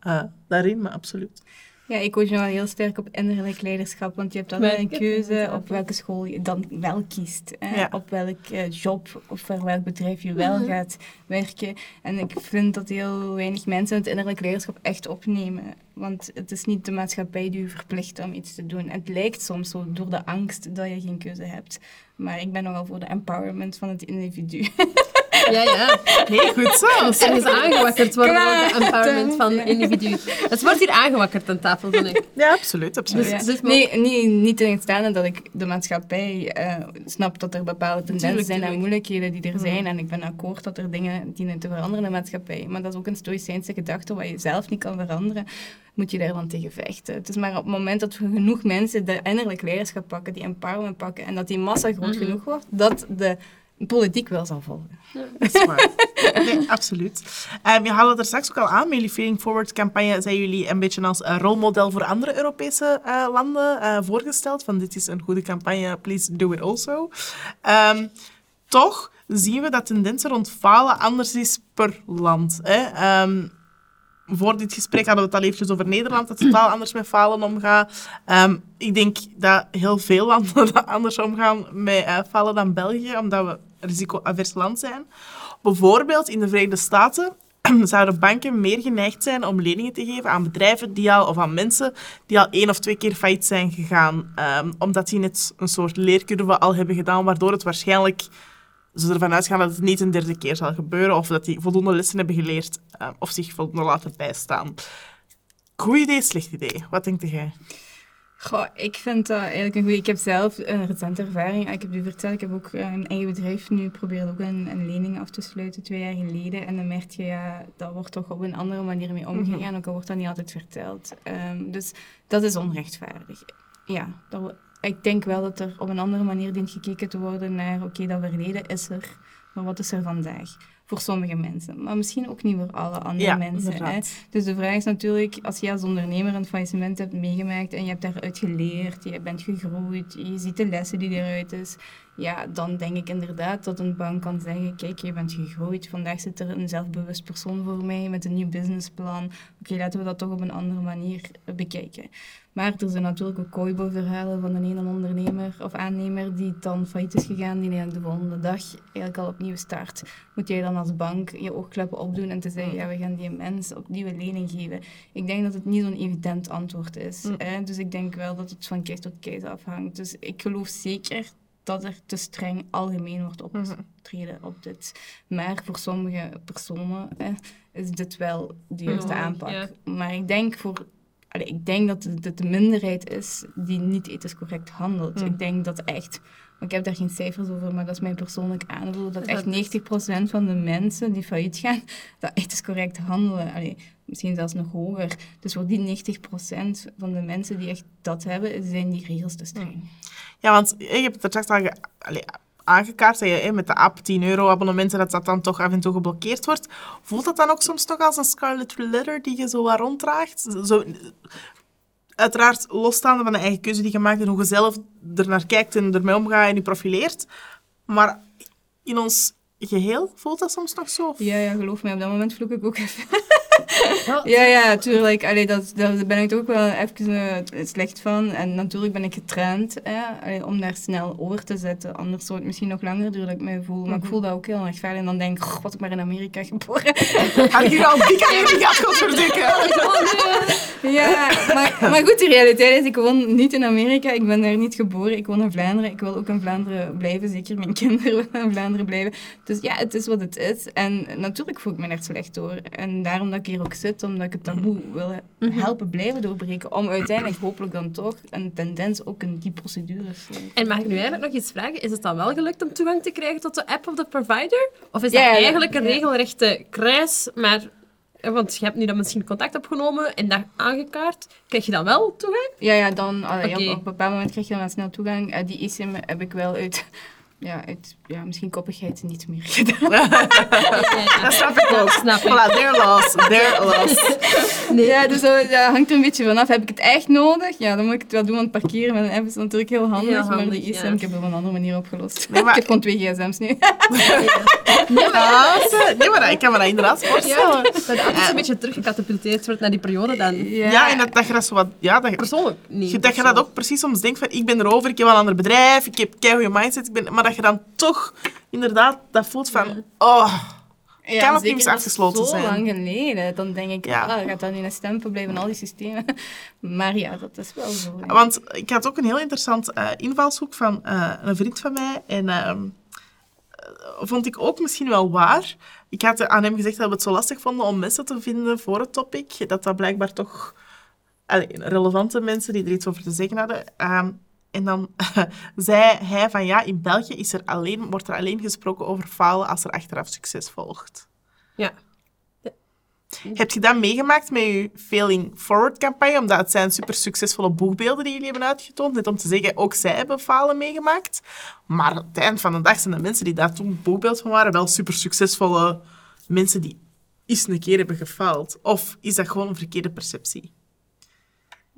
Speaker 1: eh, daarin, maar absoluut.
Speaker 3: Ja, ik nu wel heel sterk op innerlijk leiderschap, want je hebt altijd
Speaker 2: Maar
Speaker 3: een keuze op welke school je dan wel kiest. Hè?
Speaker 1: Ja.
Speaker 3: Op welk eh, job of voor welk bedrijf je wel
Speaker 2: Mhm.
Speaker 3: gaat werken. En ik vind dat heel weinig mensen het innerlijk leiderschap echt opnemen. Want het is niet de maatschappij die je verplicht om iets te doen. Het lijkt soms zo door de angst dat je geen keuze hebt. Maar ik ben nogal voor de empowerment van het individu.
Speaker 2: Ja, ja.
Speaker 1: Nee, goed zo.
Speaker 2: Er is aangewakkerd worden voor de empowerment van
Speaker 3: Ja.
Speaker 2: individu. Het wordt hier aangewakkerd aan tafel, vind ik.
Speaker 1: Ja, absoluut. absoluut.
Speaker 3: Ja.
Speaker 2: dus-
Speaker 3: nee, niet, niet tegenstaande dat ik de maatschappij eh, snap dat er bepaalde tendensen
Speaker 2: Tuurlijk,
Speaker 3: zijn en moeilijkheden die er
Speaker 1: Mhm.
Speaker 3: zijn. En ik ben akkoord dat er dingen dienen te veranderen in de maatschappij. Maar dat is ook een stoïcijnse gedachte, wat je zelf niet kan veranderen, moet je daar dan tegen vechten. Het is maar op het moment dat we genoeg mensen de innerlijk leiderschap pakken, die empowerment pakken, en dat die massa groot
Speaker 2: Mhm.
Speaker 3: genoeg wordt, dat de politiek wel zal volgen.
Speaker 1: Dat is waar. Nee, absoluut. Um, je haalde het er straks ook al aan. Met jullie Feeling Forward campagne zijn jullie een beetje als rolmodel voor andere Europese eh, landen eh, voorgesteld. Van dit is een goede campagne, please do it also. Ehm, toch zien we dat tendensen rond falen anders is per land. Hè? Ehm, voor dit gesprek hadden we het al eventjes over Nederland, dat totaal anders met falen omgaat. Ehm, ik denk dat heel veel landen anders omgaan met eh, falen dan België, omdat we risico-avers land zijn. Bijvoorbeeld in de Verenigde Staten zouden banken meer geneigd zijn om leningen te geven aan bedrijven die al, of aan mensen die al één of twee keer failliet zijn gegaan. Ehm, omdat die net een soort leercurve al hebben gedaan, waardoor het waarschijnlijk ze ervan uitgaan dat het niet een derde keer zal gebeuren, of dat die voldoende lessen hebben geleerd, eh, of zich voldoende laten bijstaan. Goed idee, slecht idee. Wat denk jij?
Speaker 3: Goh, ik vind dat eigenlijk een goede. Ik heb zelf een recente ervaring. Ik heb u verteld, ik heb ook eh, een eigen bedrijf nu. Probeerde ook een, een lening af te sluiten twee jaar geleden. En dan merk je, ja, dat wordt toch op een andere manier mee omgegaan. Ook al wordt dat niet altijd verteld. Ehm, dus dat is onrechtvaardig. Ja, dat, ik denk wel dat er op een andere manier dient gekeken te worden naar, oké, dat verleden is er, maar wat is er vandaag? Voor sommige mensen, maar misschien ook niet voor alle andere
Speaker 1: Ja,
Speaker 3: mensen. Hè? Dus de vraag is natuurlijk, als je als ondernemer een faillissement hebt meegemaakt en je hebt daaruit geleerd, je bent gegroeid, je ziet de lessen die eruit is, ja, dan denk ik inderdaad dat een bank kan zeggen, kijk, je bent gegroeid, vandaag zit er een zelfbewust persoon voor mij met een nieuw businessplan. Oké, laten we dat toch op een andere manier bekijken. Maar er zijn natuurlijk ook kooibo-verhalen van een ene ondernemer of aannemer die dan failliet is gegaan, die de volgende dag eigenlijk al opnieuw start. Moet jij dan als bank je oogkleppen opdoen en te zeggen, ja, we gaan die mens opnieuw een lening geven? Ik denk dat het niet zo'n evident antwoord is.
Speaker 1: Mm.
Speaker 3: Hè? Dus ik denk wel dat het van keis tot keis afhangt. Dus ik geloof zeker dat er te streng algemeen wordt opgetreden op dit. Maar voor sommige personen hè, is dit wel de juiste aanpak.
Speaker 2: ja.
Speaker 3: Maar ik denk voor Allee, ik denk dat het de, de minderheid is die niet ethisch correct handelt.
Speaker 1: Mm.
Speaker 3: Ik denk dat echt ik heb daar geen cijfers over, maar dat is mijn persoonlijk aanvoel. Dat
Speaker 2: Dat
Speaker 3: echt
Speaker 2: is-
Speaker 3: 90% van de mensen die failliet gaan, dat echt is correct handelen. Allee, misschien zelfs nog hoger. Dus voor die 90% van de mensen die echt dat hebben, zijn die regels te streng.
Speaker 1: Ja, want je hebt het er straks al ge- allee, aangekaart dat je met de app 10 euro abonnementen dat dat dan toch af en toe geblokkeerd wordt. Voelt dat dan ook soms nog als een scarlet letter die je zo ronddraagt? Zo, uiteraard losstaande van de eigen keuze die je maakt en hoe je zelf er naar kijkt en ermee omgaat en je profileert. Maar in ons geheel voelt dat soms nog zo?
Speaker 3: Ja, ja, geloof mij, op dat moment vloek ik ook even.
Speaker 2: Ja,
Speaker 3: Ja, tuurlijk. Allee, dat, daar ben ik ook wel even eh, slecht van. En natuurlijk ben ik getraind hè, allee, om daar snel over te zetten. Anders zou het misschien nog langer duren dat ik mij voel. Maar ik voel dat ook heel erg fijn. En dan denk ik, "Goh, was ik maar in Amerika geboren.
Speaker 1: Had ik hier al aan jullie gehad, godverdikke.
Speaker 3: ja, maar, maar goed, de realiteit is, ik woon niet in Amerika. Ik ben daar niet geboren. Ik woon in Vlaanderen. Ik wil ook in Vlaanderen blijven. Zeker mijn kinderen willen in Vlaanderen blijven. Dus ja, het is wat het is. En natuurlijk voel ik me daar slecht door. En daarom dat ik hier ook zit, omdat ik het taboe wil helpen blijven doorbreken. Om uiteindelijk hopelijk dan toch een tendens ook in die procedures.
Speaker 2: En mag ik nu eigenlijk nog iets vragen? Is het dan wel gelukt om toegang te krijgen tot de app of de provider? Of is dat
Speaker 3: Ja,
Speaker 2: eigenlijk een
Speaker 3: ja.
Speaker 2: regelrechte kruis, maar... eh, Want je hebt nu dan misschien contact opgenomen en dat aangekaart. Krijg je dan wel toegang?
Speaker 3: Ja, ja, dan, allee, op, op een bepaald moment krijg je dan wel snel toegang. Eh, die eSIM heb ik wel uit, ja, uit ja, misschien koppigheid niet meer gedaan.
Speaker 1: Dat snap ik ook.
Speaker 2: snap ik.
Speaker 1: Voilà, their loss, their loss.
Speaker 3: Ja, dus dat, dat hangt er een beetje vanaf. Heb ik het echt nodig? Ja, dan moet ik het wel doen, want parkeren met een app is natuurlijk heel handig.
Speaker 2: Heel handig,
Speaker 3: maar de eSIM,
Speaker 2: ja.
Speaker 3: ik heb het op een andere manier opgelost.
Speaker 1: Nee, maar-
Speaker 3: Ik heb gewoon twee gsm's nu.
Speaker 2: Nee, maar...
Speaker 1: Nee, maar ik kan me dat inderdaad voorstellen.
Speaker 2: Ja, dat app dus een beetje teruggecatapulteerd wordt naar die periode dan.
Speaker 1: Ja, en dat, dat je dat zo wat... Ja, dat je,
Speaker 2: Persoonlijk niet.
Speaker 1: je- dat je dat ook precies soms denkt van, ik ben erover, ik heb wel een ander bedrijf, ik heb keigoede mindset, ik ben, maar dat je dan toch inderdaad dat voelt van, oh...
Speaker 3: Ja,
Speaker 1: Kan
Speaker 3: zeker,
Speaker 1: niet afgesloten
Speaker 3: zo
Speaker 1: zijn.
Speaker 3: lang geleden. Dan denk ik,
Speaker 1: Ja.
Speaker 3: ah, gaat dat nu een stempel blijven, al die systemen. Maar ja, dat is wel zo.
Speaker 1: Want ik had ook een heel interessant eh, invalshoek van eh, een vriend van mij. En ehm, eh, vond ik ook misschien wel waar. Ik had aan hem gezegd dat we het zo lastig vonden om mensen te vinden voor het topic. Dat dat blijkbaar toch allee, relevante mensen die er iets over te zeggen hadden. Ehm, en dan zei hij van ja, in België is er alleen, wordt er alleen gesproken over falen als er achteraf succes volgt.
Speaker 2: Ja.
Speaker 1: Heb je dat meegemaakt met je Failing Forward campagne? Omdat het zijn super succesvolle boegbeelden die jullie hebben uitgetoond. Net om te zeggen, ook zij hebben falen meegemaakt. Maar aan het eind van de dag zijn de mensen die daar toen boegbeeld van waren wel super succesvolle mensen die eens een keer hebben gefaald. Of is dat gewoon een verkeerde perceptie?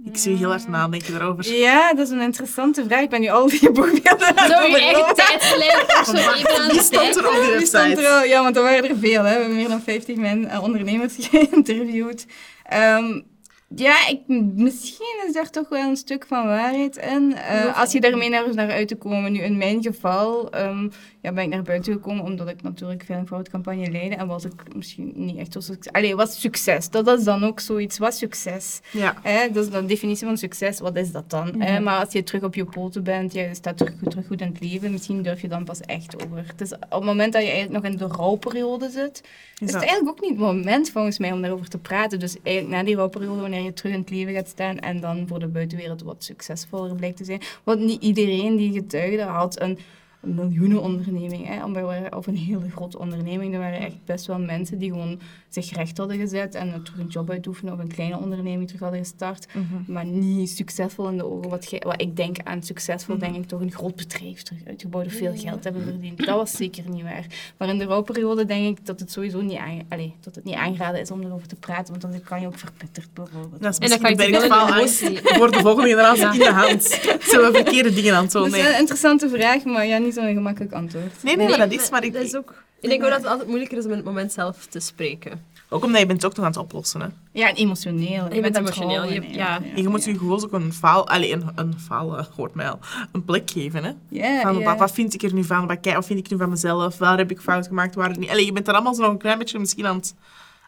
Speaker 1: Ik zie heel hard nadenken daarover.
Speaker 3: Ja, dat is een interessante vraag. Ik ben nu al die boekbeelden aan het
Speaker 2: Zou je eigen tijdslijn zo het
Speaker 1: stond er op die
Speaker 3: Die stond
Speaker 1: website?
Speaker 3: er al, ja, want er waren er veel. Hè. We hebben meer dan 50 men, eh, ondernemers geïnterviewd. Ehm, ja, ik, misschien is daar toch wel een stuk van waarheid in. Eh, als je daarmee naar, naar uit te komen. Nu, in mijn geval ehm, ja, ben ik naar buiten gekomen omdat ik natuurlijk veel een campagne leidde. En was ik misschien niet echt zo succes. Allee, wat succes? Dat is dan ook zoiets. Wat succes?
Speaker 1: Ja.
Speaker 3: Dat is de definitie van succes. Wat is dat dan? hè? Maar als je terug op je poten bent, je staat terug, terug goed in het leven, misschien durf je dan pas echt over. Is op het moment dat je eigenlijk nog in de rouwperiode zit, is het eigenlijk ook niet het moment volgens mij om daarover te praten. Dus eigenlijk na die rouwperiode, wanneer je terug in het leven gaat staan en dan voor de buitenwereld wat succesvoller blijkt te zijn. Want niet iedereen die getuigde had een een miljoenenonderneming, hè, of een- of een hele grote onderneming. Er waren echt best wel mensen die gewoon zich recht hadden gezet en terug een job uitoefenen of een kleine onderneming terug hadden gestart, maar niet succesvol in de ogen. Wat, gij- wat ik denk aan succesvol, denk ik toch een groot bedrijf terug uitgebouwd of veel geld hebben verdiend. Dat was zeker niet waar. Maar in de rouwperiode denk ik dat het sowieso niet, aan, allee, dat het niet aangeraden is om erover te praten, want dan kan je ook verbitterd bijvoorbeeld.
Speaker 1: Dat is
Speaker 2: En dan
Speaker 1: misschien
Speaker 2: kan je
Speaker 1: het voor de volgende generatie
Speaker 2: Ja.
Speaker 1: in de hand. Zullen we verkeerde dingen aan het
Speaker 3: Dat is een interessante vraag, maar ja, niet zo'n gemakkelijk antwoord.
Speaker 1: Nee, nee, maar dat is maar... Ik,
Speaker 2: dat is ook... Ik denk ook dat het altijd moeilijker is om in het moment zelf te spreken.
Speaker 1: Ook omdat je bent het ook nog aan het oplossen. Hè.
Speaker 3: Ja, en emotioneel.
Speaker 2: Je bent emotioneel, je- ja.
Speaker 1: En je moet je gewoon ook een faal... Allee, een, een faal, eh, hoort mij al. Een plek geven, hè. Van,
Speaker 3: ja.
Speaker 1: wat, wat vind ik er nu van? Wat, wat vind ik nu van mezelf? Waar heb ik fout gemaakt? Waar niet? Allee, je bent er allemaal zo nog een klein beetje misschien aan het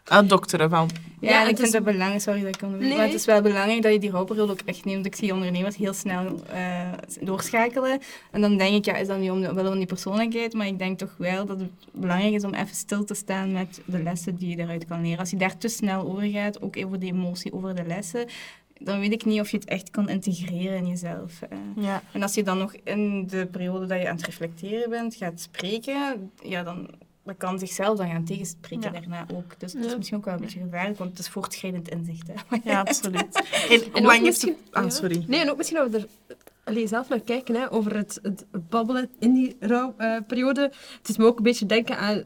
Speaker 1: uitdokteren van...
Speaker 3: Ja,
Speaker 2: Ja,
Speaker 3: en
Speaker 2: het
Speaker 3: ik vind
Speaker 2: is-
Speaker 3: het belangrijk, sorry dat ik onderbreek,
Speaker 2: Nee.
Speaker 3: maar het is wel belangrijk dat je die rouwperiode ook echt neemt. Ik zie ondernemers heel snel eh, doorschakelen. En dan denk ik, ja, is dat nu om de, wel om die persoonlijkheid, maar ik denk toch wel dat het belangrijk is om even stil te staan met de lessen die je daaruit kan leren. Als je daar te snel over gaat, ook over de emotie, over de lessen, dan weet ik niet of je het echt kan integreren in jezelf.
Speaker 1: Ja.
Speaker 3: En als je dan nog in de periode dat je aan het reflecteren bent, gaat spreken, ja, dan dat kan zichzelf dan gaan tegenspreken
Speaker 1: Ja.
Speaker 3: daarna ook. Dus dat is misschien ook wel een beetje gevaarlijk, want het is voortschrijdend inzicht. Hè.
Speaker 1: ja, absoluut. En
Speaker 2: En
Speaker 1: lang
Speaker 2: misschien...
Speaker 1: Ah, sorry.
Speaker 2: Nee, en ook misschien dat we er allee, zelf naar kijken, hè, over het, het babbelen in die rouwperiode. het is me ook een beetje denken aan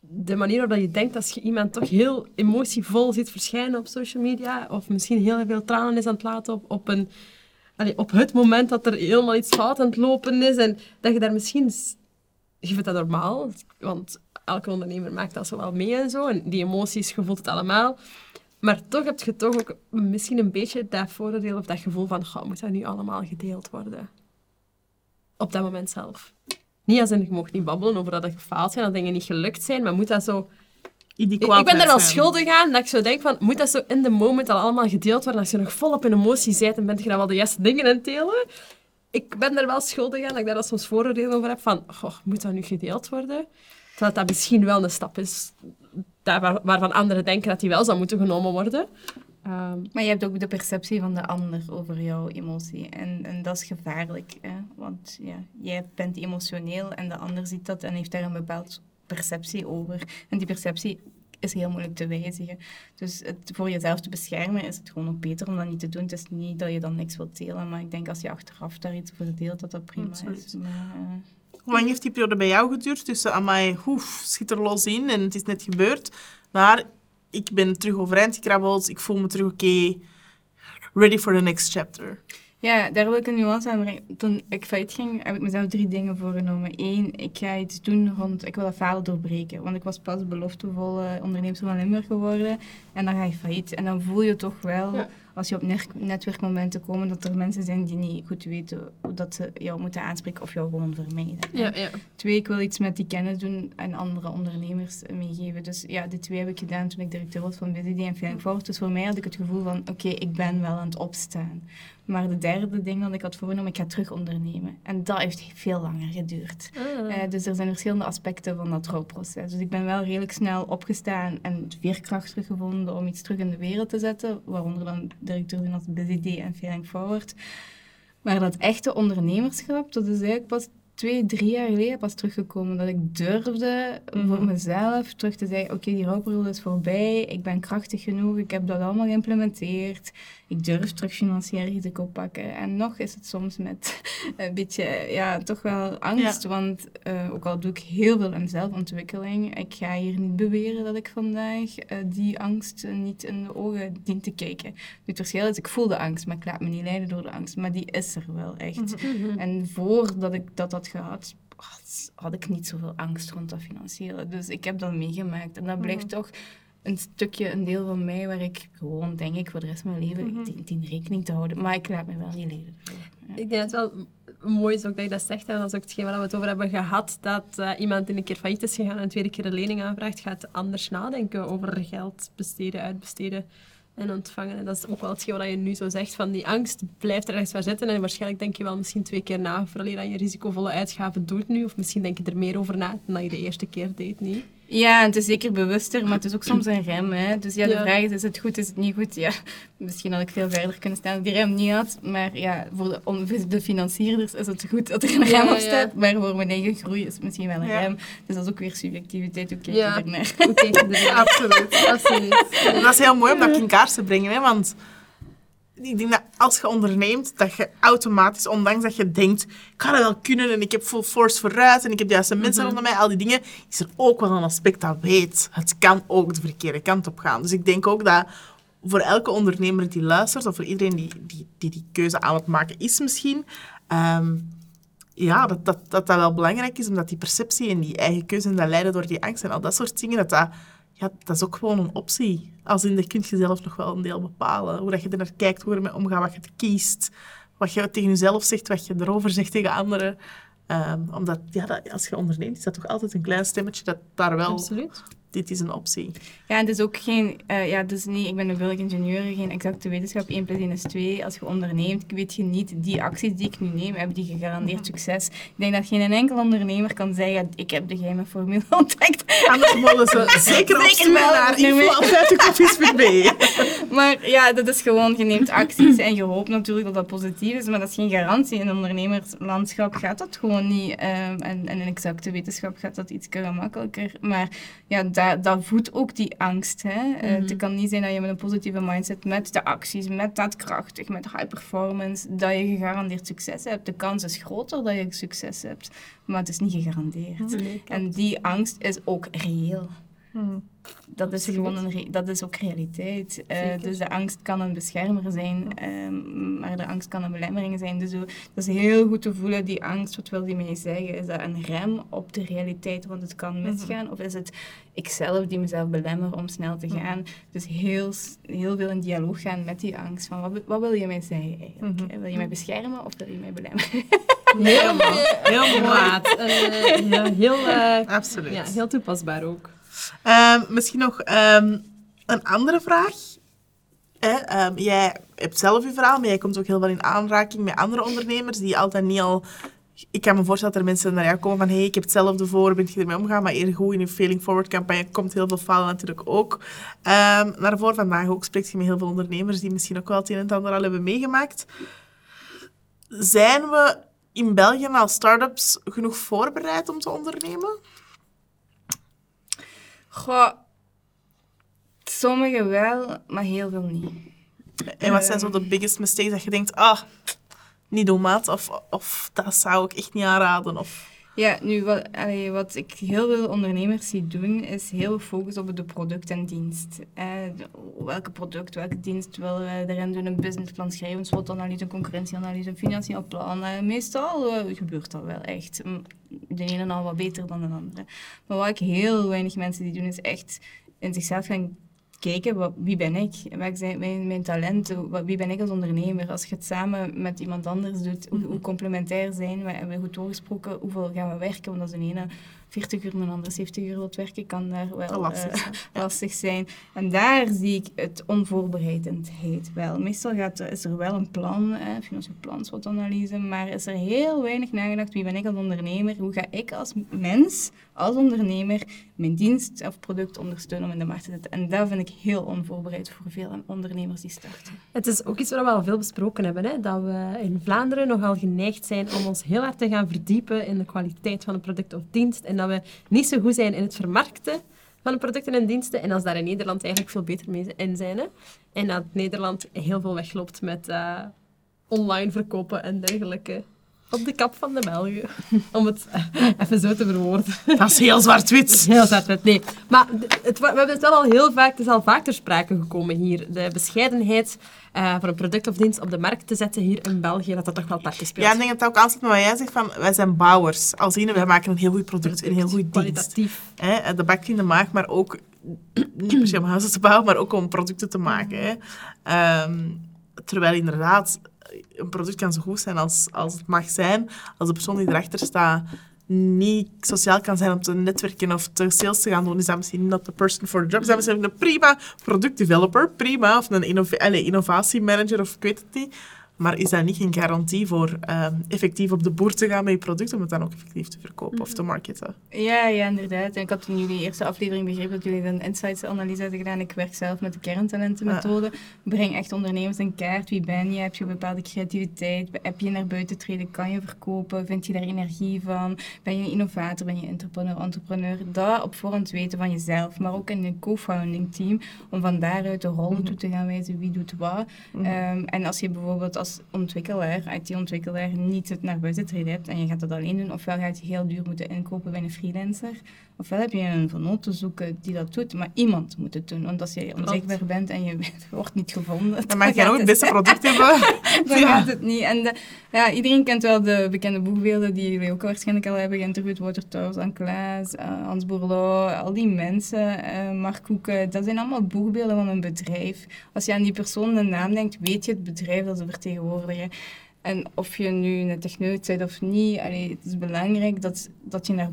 Speaker 2: de manier waarop je denkt als je iemand toch heel emotievol ziet verschijnen op social media, of misschien heel veel tranen is aan het laten op, op, een, allee, op het moment dat er helemaal iets fout aan het lopen is, en dat je daar misschien... Je vindt dat normaal, want elke ondernemer maakt dat zo wel mee en zo, en die emoties, je voelt het allemaal. Maar toch heb je toch ook misschien een beetje dat vooroordeel of dat gevoel van, goh, moet dat nu allemaal gedeeld worden? Op dat moment zelf. Niet als in, je mag niet babbelen over dat er gefaald zijn, dat dingen niet gelukt zijn, maar moet dat zo... Ik, ik ben daar wel
Speaker 1: zijn.
Speaker 2: schuldig aan, dat ik zo denk van, moet dat zo in de moment al allemaal gedeeld worden? Als je nog volop in emotie bent, dan ben je dan wel de juiste dingen aan het delen. Ik ben daar wel schuldig aan, dat ik daar soms vooroordeel over heb van, goh, moet dat nu gedeeld worden? Terwijl dat misschien wel een stap is daar waar- waarvan anderen denken dat die wel zou moeten genomen worden. Ehm,
Speaker 3: Maar je hebt ook de perceptie van de ander over jouw emotie. En, en dat is gevaarlijk. Hè? Want ja, jij bent emotioneel en de ander ziet dat en heeft daar een bepaald perceptie over. En die perceptie is heel moeilijk te wijzigen. Dus het, voor jezelf te beschermen is het gewoon ook beter om dat niet te doen. Het is niet dat je dan niks wilt delen, maar ik denk als je achteraf daar iets over deelt, dat dat prima is. Maar, eh,
Speaker 1: Hoe lang heeft die periode bij jou geduurd? Tussen, amai, oef, schiet er los in en het is net gebeurd. Maar ik ben terug overeind gekrabbeld. Ik voel me terug oké. ready for the next chapter.
Speaker 3: Ja, daar wil ik een nuance aan brengen. Toen ik failliet ging, heb ik mezelf drie dingen voorgenomen. Eén, ik ga iets doen rond... Ik wil dat falen doorbreken. Want ik was pas beloftevolle onderneemster van Limburg geworden. En dan ga je failliet. En dan voel je toch wel,
Speaker 2: Ja.
Speaker 3: als je op net- netwerkmomenten komt, dat er mensen zijn die niet goed weten hoe dat ze jou moeten aanspreken of jou gewoon vermijden.
Speaker 2: ja, ja.
Speaker 3: Twee, ik wil iets met die kennis doen en andere ondernemers meegeven. Dus ja, die twee heb ik gedaan toen ik directeur was van BZD en Feeling Forward. Dus voor mij had ik het gevoel van, oké, ik ben wel aan het opstaan. Maar de derde ding dat ik had voorgenomen, ik ga terug ondernemen. En dat heeft veel langer geduurd.
Speaker 2: Ah.
Speaker 3: Eh, dus er zijn verschillende aspecten van dat rouwproces. Dus ik ben wel redelijk snel opgestaan en veerkracht teruggevonden om iets terug in de wereld te zetten. Waaronder dan directeur zijn als BZD en Feeling Forward. Maar dat echte ondernemerschap, dat is eigenlijk pas twee, drie jaar geleden pas teruggekomen. Dat ik durfde voor mezelf terug te zeggen, oké, die rouwperiode is voorbij. Ik ben krachtig genoeg, ik heb dat allemaal geïmplementeerd. Ik durf terug financieel risico pakken. En nog is het soms met een beetje, ja, toch wel angst. Want eh, ook al doe ik heel veel aan zelfontwikkeling, ik ga hier niet beweren dat ik vandaag eh, die angst niet in de ogen dien te kijken. Het verschil is, ik voel de angst, maar ik laat me niet leiden door de angst. Maar die is er wel echt.
Speaker 2: Mhm.
Speaker 3: En voordat ik dat had gehad, had, had ik niet zoveel angst rond dat financiële. Dus ik heb dat meegemaakt. En dat blijft toch een stukje, een deel van mij, waar ik gewoon, denk ik, voor de rest van mijn leven dien, dien rekening te houden. Maar ik laat me wel niet leiden. Ja.
Speaker 2: Ik denk dat het wel mooi is ook dat je dat zegt. En dat is ook hetgeen waar we het over hebben gehad. Dat eh, iemand die een keer failliet is gegaan en een tweede keer een lening aanvraagt, gaat anders nadenken over geld besteden, uitbesteden en ontvangen. En dat is ook wel hetgeen wat je nu zo zegt. Van die angst blijft er ergens waar zitten. En waarschijnlijk denk je wel misschien twee keer na voordat je dan je risicovolle uitgaven doet nu. Of misschien denk je er meer over na dan je de eerste keer deed niet.
Speaker 3: Ja, en het is zeker bewuster, maar het is ook soms een rem. Hè? Dus ja, de
Speaker 2: Ja.
Speaker 3: vraag is, is het goed, is het niet goed? Ja, misschien had ik veel verder kunnen staan als ik die rem niet had. Maar ja, voor de, om, de financierders is het goed dat er een
Speaker 2: Ja,
Speaker 3: rem op
Speaker 2: ja.
Speaker 3: staat. Maar voor mijn eigen groei is het misschien wel een
Speaker 1: Ja.
Speaker 3: rem. Dus dat is ook weer subjectiviteit. Hoe kijk
Speaker 2: Ja.
Speaker 3: je ernaar?
Speaker 2: Hoe kijk je ernaar?
Speaker 1: Absoluut. Dat is heel mooi om dat in kaart te brengen, hè, want ik denk dat als je onderneemt, dat je automatisch, ondanks dat je denkt, ik ga dat wel kunnen en ik heb full force vooruit en ik heb de juiste mensen rondom mij, al die dingen, is er ook wel een aspect dat weet, het kan ook de verkeerde kant op gaan. Dus ik denk ook dat voor elke ondernemer die luistert, of voor iedereen die die, die, die keuze aan het maken is misschien, ehm, ja, dat, dat, dat dat wel belangrijk is, omdat die perceptie en die eigen keuze en dat leiden door die angst en al dat soort dingen, dat dat, ja, dat is ook gewoon een optie. Als in, dat kun je zelf nog wel een deel bepalen. Hoe dat je er naar kijkt, hoe je ermee omgaat, wat je kiest, wat je tegen jezelf zegt, wat je erover zegt tegen anderen. Ehm, omdat, ja, als je onderneemt, is dat toch altijd een klein stemmetje dat daar wel,
Speaker 2: Absoluut.
Speaker 1: Dit is een optie.
Speaker 3: Ja, en het is ook geen... eh, ja, dus niet, ik ben een billig ingenieur, geen exacte wetenschap. 1 plus 1 is 2. Als je onderneemt, weet je niet, die acties die ik nu neem, hebben die gegarandeerd succes. Ik denk dat geen enkel ondernemer kan zeggen, ik heb de geheime formule ontdekt.
Speaker 1: Anders mogen ze zeker opsturen
Speaker 3: wel,
Speaker 1: naar
Speaker 3: nee, maar-
Speaker 1: info.50koffies.be.
Speaker 3: Maar ja, dat is gewoon, je neemt acties en je hoopt natuurlijk dat dat positief is, maar dat is geen garantie. In een ondernemerslandschap gaat dat gewoon niet. en, en in exacte wetenschap gaat dat iets gemakkelijker. Maar ja, dat, dat voedt ook die angst. Hè? Eh, het kan niet zijn dat je met een positieve mindset, met de acties, met daadkrachtig, met high performance, dat je gegarandeerd succes hebt. De kans is groter dat je succes hebt, maar het is niet gegarandeerd. En die angst is ook reëel. Dat is gewoon een dat is ook realiteit. Eh, dus de angst kan een beschermer zijn, ehm, maar de angst kan een belemmering zijn. Dus dat is heel goed te voelen, die angst, wat wil die mij zeggen? Is dat een rem op de realiteit, want het kan misgaan? Of is het ikzelf die mezelf belemmer om snel te gaan? Dus heel, heel veel in dialoog gaan met die angst. Van wat, wat wil je mij zeggen eigenlijk? Wil je mij beschermen of wil je mij belemmeren?
Speaker 2: Heel, heel eh, ja, heel, eh,
Speaker 1: Absoluut.
Speaker 2: ja, heel toepasbaar ook.
Speaker 1: Ehm, misschien nog ehm, een andere vraag. Ehm, jij hebt zelf je verhaal, maar jij komt ook heel veel in aanraking met andere ondernemers die altijd niet al... Ik kan me voorstellen dat er mensen naar jou komen van hey, ik heb hetzelfde voor, ben je ermee omgaan? Maar eerder goed in je Failing Forward campagne komt heel veel falen natuurlijk ook naar voren. Vandaag ook spreekt je met heel veel ondernemers die misschien ook wel het een en ander al hebben meegemaakt. Zijn we in België als start-ups genoeg voorbereid om te ondernemen?
Speaker 3: Goh, sommigen wel, maar heel veel niet.
Speaker 1: En wat zijn zo de biggest mistakes dat je denkt, ah, niet doen, maat. Of, of dat zou ik echt niet aanraden. Of...
Speaker 3: Ja, nu wat, wat ik heel veel ondernemers zie doen, is heel focus op de product en dienst. Eh, welke product, welke dienst willen we erin doen? Een businessplan schrijven, een SWOT-analyse, een concurrentieanalyse, een financieel plan. Eh, meestal eh, gebeurt dat wel echt. De ene al wat beter dan de andere. Maar wat ik heel weinig mensen die doen, is echt in zichzelf gaan kijken, wat, wie ben ik? Wat zijn mijn, mijn talenten? Wat, wie ben ik als ondernemer? Als je het samen met iemand anders doet, hoe, hoe complementair zijn we? Hebben we goed doorgesproken, hoeveel gaan we werken? Want de ene 40 uur en de andere 70 uur wilt werken, kan daar wel
Speaker 1: Lastig
Speaker 3: eh,
Speaker 1: zijn.
Speaker 3: lastig zijn. En daar zie ik het onvoorbereidendheid wel. Meestal gaat, er- is er wel een plan, eh, financieel plan, SWOT-analyse, maar is er heel weinig nagedacht, wie ben ik als ondernemer? Hoe ga ik als mens, als ondernemer, mijn dienst of product ondersteunen om in de markt te zetten? En dat vind ik heel onvoorbereid voor veel ondernemers die starten.
Speaker 2: Het is ook iets wat we al veel besproken hebben, hè? dat we in Vlaanderen nogal geneigd zijn om ons heel hard te gaan verdiepen in de kwaliteit van een product of dienst en dat we niet zo goed zijn in het vermarkten van producten en diensten en als daar in Nederland eigenlijk veel beter mee in zijn. Hè? En dat Nederland heel veel wegloopt met eh, online verkopen en dergelijke. Op de kap van de Belgen, om het eh, even zo te verwoorden.
Speaker 1: Dat is heel zwart-wit.
Speaker 2: Heel zwart nee. Maar het, we hebben het wel al heel vaak, het is al vaak ter sprake gekomen hier. De bescheidenheid eh van een product of dienst op de markt te zetten hier in België, dat dat toch wel parten speelt.
Speaker 1: Ja, ik denk dat het ook met wat jij zegt van, wij zijn bouwers. Als in, wij maken een heel goed product, een heel goed dienst.
Speaker 2: Kwalitatief.
Speaker 1: Hè? De bak in de maag, maar ook niet per se om huizen te bouwen, maar ook om producten te maken. Hè? Ehm, terwijl inderdaad, een product kan zo goed zijn als, als het mag zijn, als de persoon die erachter staat niet sociaal kan zijn om te netwerken of te sales te gaan doen, is dat misschien not the person for the job. Is dat misschien een prima productdeveloper, prima, of een innova innovatiemanager of ik weet het niet. Maar is dat niet een garantie voor ehm, effectief op de boer te gaan met je product om het dan ook effectief te verkopen of te marketen?
Speaker 3: Ja, ja, inderdaad. En ik had in jullie eerste aflevering begrepen dat jullie een insights-analyse hebben gedaan. Ik werk zelf met de kerntalentenmethode. Breng echt ondernemers in kaart. Wie ben je? Heb je een bepaalde creativiteit? Heb je naar buiten treden? Kan je verkopen? Vind je daar energie van? Ben je een innovator? Ben je entrepreneur, entrepreneur? Dat op voorhand weten van jezelf, maar ook in een co-founding team. Om van daaruit de rollen toe te gaan wijzen. Wie doet wat? Ehm, en als je bijvoorbeeld als ontwikkelaar, IT-ontwikkelaar, niet het naar buiten treden hebt en je gaat dat alleen doen, ofwel gaat je heel duur moeten inkopen bij een freelancer, ofwel heb je een vernoot te zoeken die dat doet, maar iemand moet het doen. Want als je onzichtbaar bent en je wordt niet gevonden,
Speaker 1: Dan mag jij
Speaker 3: gaat
Speaker 1: ook het beste product hebben.
Speaker 3: dan
Speaker 1: Ja.
Speaker 3: gaat het niet. En de- ja, iedereen kent wel de bekende boegbeelden die jullie ook waarschijnlijk al hebben geïnterviewd. Wouter Touws, Anne Klaas, eh, Hans Bourlot, al die mensen, eh, Mark Koeken. Dat zijn allemaal boegbeelden van een bedrijf. Als je aan die persoon een naam denkt, weet je het bedrijf dat ze vertegenwoordigen. En of je nu een techneut bent of niet, allee, het is belangrijk dat, dat je naar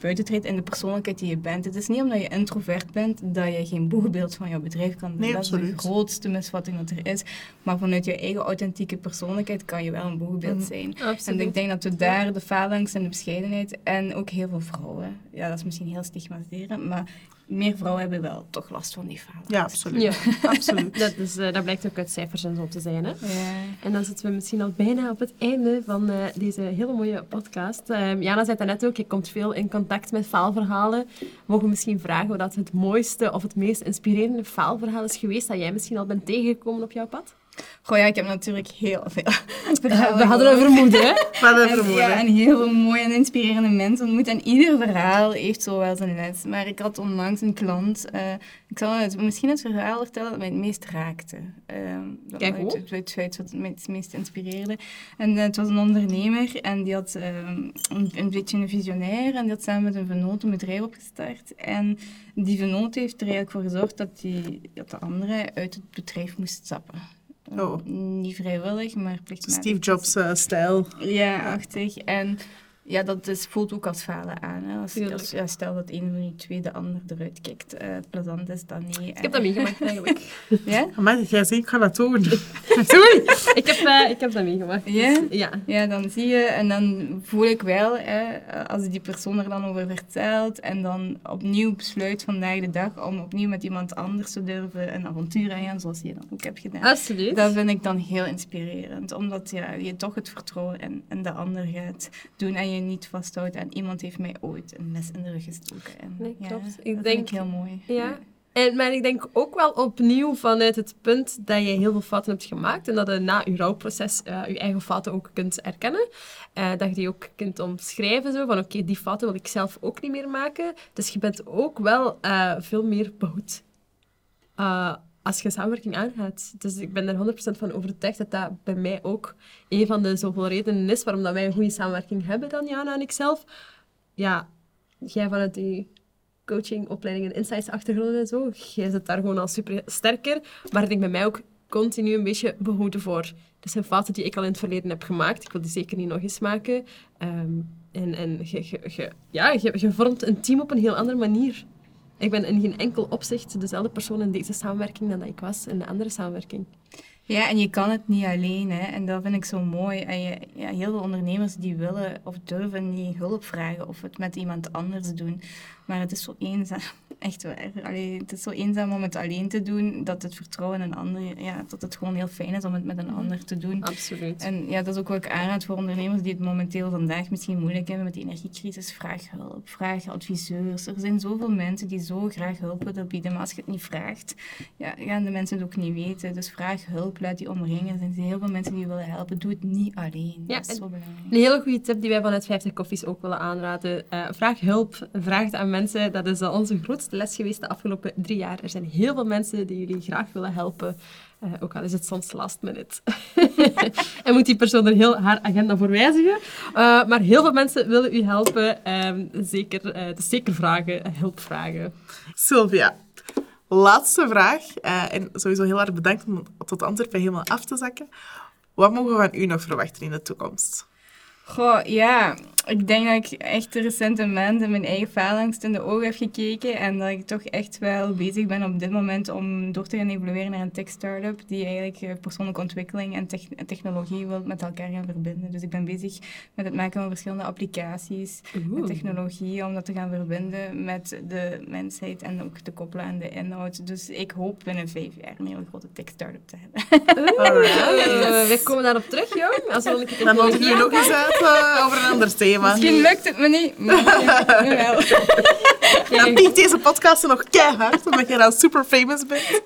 Speaker 3: buiten treedt in de persoonlijkheid die je bent. Het is niet omdat je introvert bent dat je geen boegbeeld van jouw bedrijf kan.
Speaker 1: Nee,
Speaker 3: dat is de grootste misvatting dat er is. Maar vanuit je eigen authentieke persoonlijkheid kan je wel een boegbeeld
Speaker 1: Mhm.
Speaker 3: zijn.
Speaker 2: Absoluut.
Speaker 3: En ik denk dat we daar de faalangst en de bescheidenheid en ook heel veel vrouwen, ja, dat is misschien heel stigmatiseren, maar meer vrouwen hebben wel toch last van die falen.
Speaker 1: Ja, absoluut.
Speaker 2: Ja,
Speaker 1: absoluut.
Speaker 2: dat, is, eh, dat blijkt ook uit cijfers en zo te zijn. Hè?
Speaker 3: Ja.
Speaker 2: En dan zitten we misschien al bijna op het einde van eh, deze hele mooie podcast. Ehm, Jana zei het net ook, je komt veel in contact met faalverhalen. Mogen we misschien vragen wat het mooiste of het meest inspirerende faalverhaal is geweest dat jij misschien al bent tegengekomen op jouw pad?
Speaker 3: Goh, ja, ik heb natuurlijk heel veel
Speaker 2: we hadden een vermoeden, hè?
Speaker 1: Maar dat
Speaker 3: En,
Speaker 1: vermoeden.
Speaker 3: ja, een heel mooie en inspirerende mensen ontmoet. En ieder verhaal heeft zo wel zijn les. Maar ik had onlangs een klant. eh, ik zal het, misschien het verhaal vertellen dat mij het meest raakte. Ehm, dat
Speaker 2: Kijk,
Speaker 3: het, het, het, wat mij het meest inspireerde. En eh, het was een ondernemer en die had ehm, een, een beetje een visionair. En die had samen met een vernoot een bedrijf opgestart. En die vernoot heeft er eigenlijk voor gezorgd dat, die, dat de andere uit het bedrijf moest stappen.
Speaker 1: Oh.
Speaker 3: Niet vrijwillig, maar plichtmatig.
Speaker 1: Steve Jobs-stijl.
Speaker 3: Ja, achtig. En ja, dat is, voelt ook als falen aan. Hè. Als, ja, stel dat een van die twee de ander eruit kikt. eh plezant is dat niet.
Speaker 2: Ik heb dat meegemaakt, eigenlijk.
Speaker 3: Ja?
Speaker 1: Maar jij zegt, ik ga dat doen.
Speaker 2: Sorry! Ik heb, eh, ik heb dat meegemaakt. dus,
Speaker 3: Ja?
Speaker 2: Ja.
Speaker 3: Ja, dan zie je en dan voel ik wel, hè, als die persoon er dan over vertelt en dan opnieuw besluit vandaag de dag om opnieuw met iemand anders te durven een avontuur aan te gaan, zoals je dan ook hebt gedaan.
Speaker 2: Absoluut.
Speaker 3: Dat vind ik dan heel inspirerend, omdat ja, je toch het vertrouwen in, in de ander gaat doen en je niet vasthoudt aan iemand heeft mij ooit een mes in de rug gestoken. En,
Speaker 2: Nee,
Speaker 3: ja,
Speaker 2: klopt. Ik
Speaker 3: dat vind
Speaker 2: denk-
Speaker 3: ik heel mooi.
Speaker 2: Ja. En, maar ik denk ook wel opnieuw vanuit het punt dat je heel veel fouten hebt gemaakt en dat je na je rouwproces eh, je eigen fouten ook kunt erkennen. Eh, dat je die ook kunt omschrijven, zo, van oké, die fouten wil ik zelf ook niet meer maken. Dus je bent ook wel eh, veel meer behoed eh, als je samenwerking aangaat. Dus ik ben er 100% van overtuigd dat dat bij mij ook een van de zoveel redenen is waarom dat wij een goede samenwerking hebben dan Jana en ik zelf. Ja, jij vanuit die coaching, opleidingen, insights, achtergronden en zo. Jij zit daar gewoon al super sterker. Maar ik bij mij ook continu een beetje behoeden voor. Dat zijn fouten die ik al in het verleden heb gemaakt. Ik wil die zeker niet nog eens maken. Ehm, en en je, je, ja, je vormt een team op een heel andere manier. Ik ben in geen enkel opzicht dezelfde persoon in deze samenwerking dan dat ik was in de andere samenwerking.
Speaker 3: Ja, en je kan het niet alleen, hè. En dat vind ik zo mooi. En je, ja, heel veel ondernemers die willen of durven niet hulp vragen of het met iemand anders doen. Maar het is zo eenzaam. Echt waar. Allee, het is zo eenzaam om het alleen te doen, dat het vertrouwen in een ander, ja, dat het gewoon heel fijn is om het met een ander te doen.
Speaker 2: Absoluut.
Speaker 3: En ja, dat is ook wat ik aanraad voor ondernemers die het momenteel vandaag misschien moeilijk hebben met de energiecrisis. Vraag hulp, vraag adviseurs. Er zijn zoveel mensen die zo graag hulp willen bieden, maar als je het niet vraagt, ja, gaan de mensen het ook niet weten. Dus vraag hulp, laat die omringen. Er zijn heel veel mensen die je willen helpen. Doe het niet alleen.
Speaker 2: Ja,
Speaker 3: dat is zo belangrijk.
Speaker 2: Een hele goede tip die wij vanuit 50 Koffies ook willen aanraden. Eh, vraag hulp, vraag het aan mensen. Dat is onze grootste les geweest de afgelopen drie jaar. Er zijn heel veel mensen die jullie graag willen helpen. Eh, ook al is het soms last minute. en moet die persoon er heel haar agenda voor wijzigen. Eh, maar heel veel mensen willen u helpen. Ehm, zeker, eh, dus zeker vragen, hulp vragen.
Speaker 1: Sylvia, laatste vraag. eh, en sowieso heel erg bedankt om tot Antwerpen helemaal af te zakken. Wat mogen we van u nog verwachten in de toekomst?
Speaker 3: Goh, ja. Ik denk dat ik echt de recente maanden mijn eigen faalangst in de ogen heb gekeken. En dat ik toch echt wel bezig ben op dit moment om door te gaan evolueren naar een tech-startup. Die eigenlijk eh, persoonlijke ontwikkeling en tech- en technologie wil met elkaar gaan verbinden. Dus ik ben bezig met het maken van verschillende applicaties en technologie. Om dat te gaan verbinden met de mensheid en ook te koppelen aan de inhoud. Dus ik hoop binnen vijf jaar een hele grote tech-startup te hebben.
Speaker 2: Wij komen daarop terug, jong. Als we een keer
Speaker 1: Dan we nog eens uit eh, over een ander thema.
Speaker 3: Misschien lukt het me niet, maar wel.
Speaker 1: Dan piekt deze podcast nog keihard, omdat jij dan super famous bent.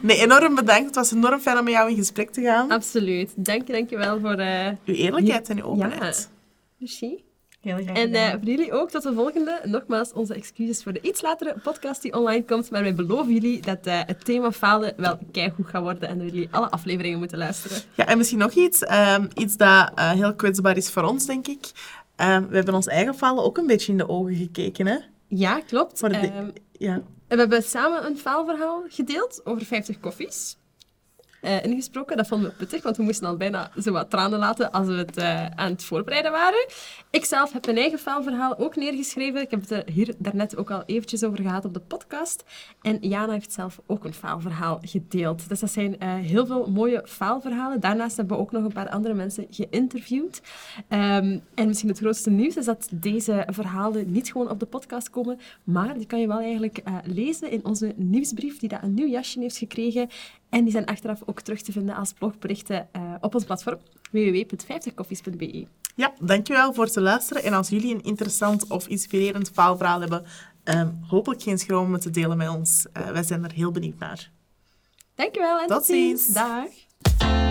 Speaker 1: Nee, enorm bedankt. Het was enorm fijn om met jou in gesprek te gaan.
Speaker 2: Absoluut. Dank je, dank je wel voor... eh
Speaker 1: Uw eerlijkheid en uw openheid.
Speaker 2: Merci.
Speaker 3: Heel graag
Speaker 2: En eh, voor jullie ook tot de volgende. Nogmaals, onze excuses voor de iets latere podcast die online komt. Maar wij beloven jullie dat eh, het thema falen wel keigoed gaat worden. En dat jullie alle afleveringen moeten luisteren.
Speaker 1: Ja, en misschien nog iets. ehm, iets dat eh, heel kwetsbaar is voor ons, denk ik. Ehm, we hebben ons eigen falen ook een beetje in de ogen gekeken, hè?
Speaker 2: Ja, klopt.
Speaker 1: Maar de-
Speaker 2: Ehm,
Speaker 1: Ja.
Speaker 2: we hebben samen een faalverhaal gedeeld over 50 koffies. Eh, ingesproken. Dat vonden we pittig, want we moesten al bijna zo wat tranen laten als we het eh, aan het voorbereiden waren. Ik zelf heb mijn eigen faalverhaal ook neergeschreven. Ik heb het er hier daarnet ook al eventjes over gehad op de podcast. En Jana heeft zelf ook een faalverhaal gedeeld. Dus dat zijn eh, heel veel mooie faalverhalen. Daarnaast hebben we ook nog een paar andere mensen geïnterviewd. Ehm, en misschien het grootste nieuws is dat deze verhalen niet gewoon op de podcast komen, maar die kan je wel eigenlijk eh, lezen in onze nieuwsbrief, die daar een nieuw jasje heeft gekregen. En die zijn achteraf ook terug te vinden als blogberichten eh, op ons platform www.50koffies.be.
Speaker 1: Ja, dankjewel voor het luisteren. En als jullie een interessant of inspirerend faalverhaal hebben, ehm, hopelijk geen schroom om het te delen met ons. Eh, wij zijn er heel benieuwd naar.
Speaker 2: Dankjewel en
Speaker 1: Tot
Speaker 2: tot ziens.
Speaker 1: ziens.
Speaker 2: Dag.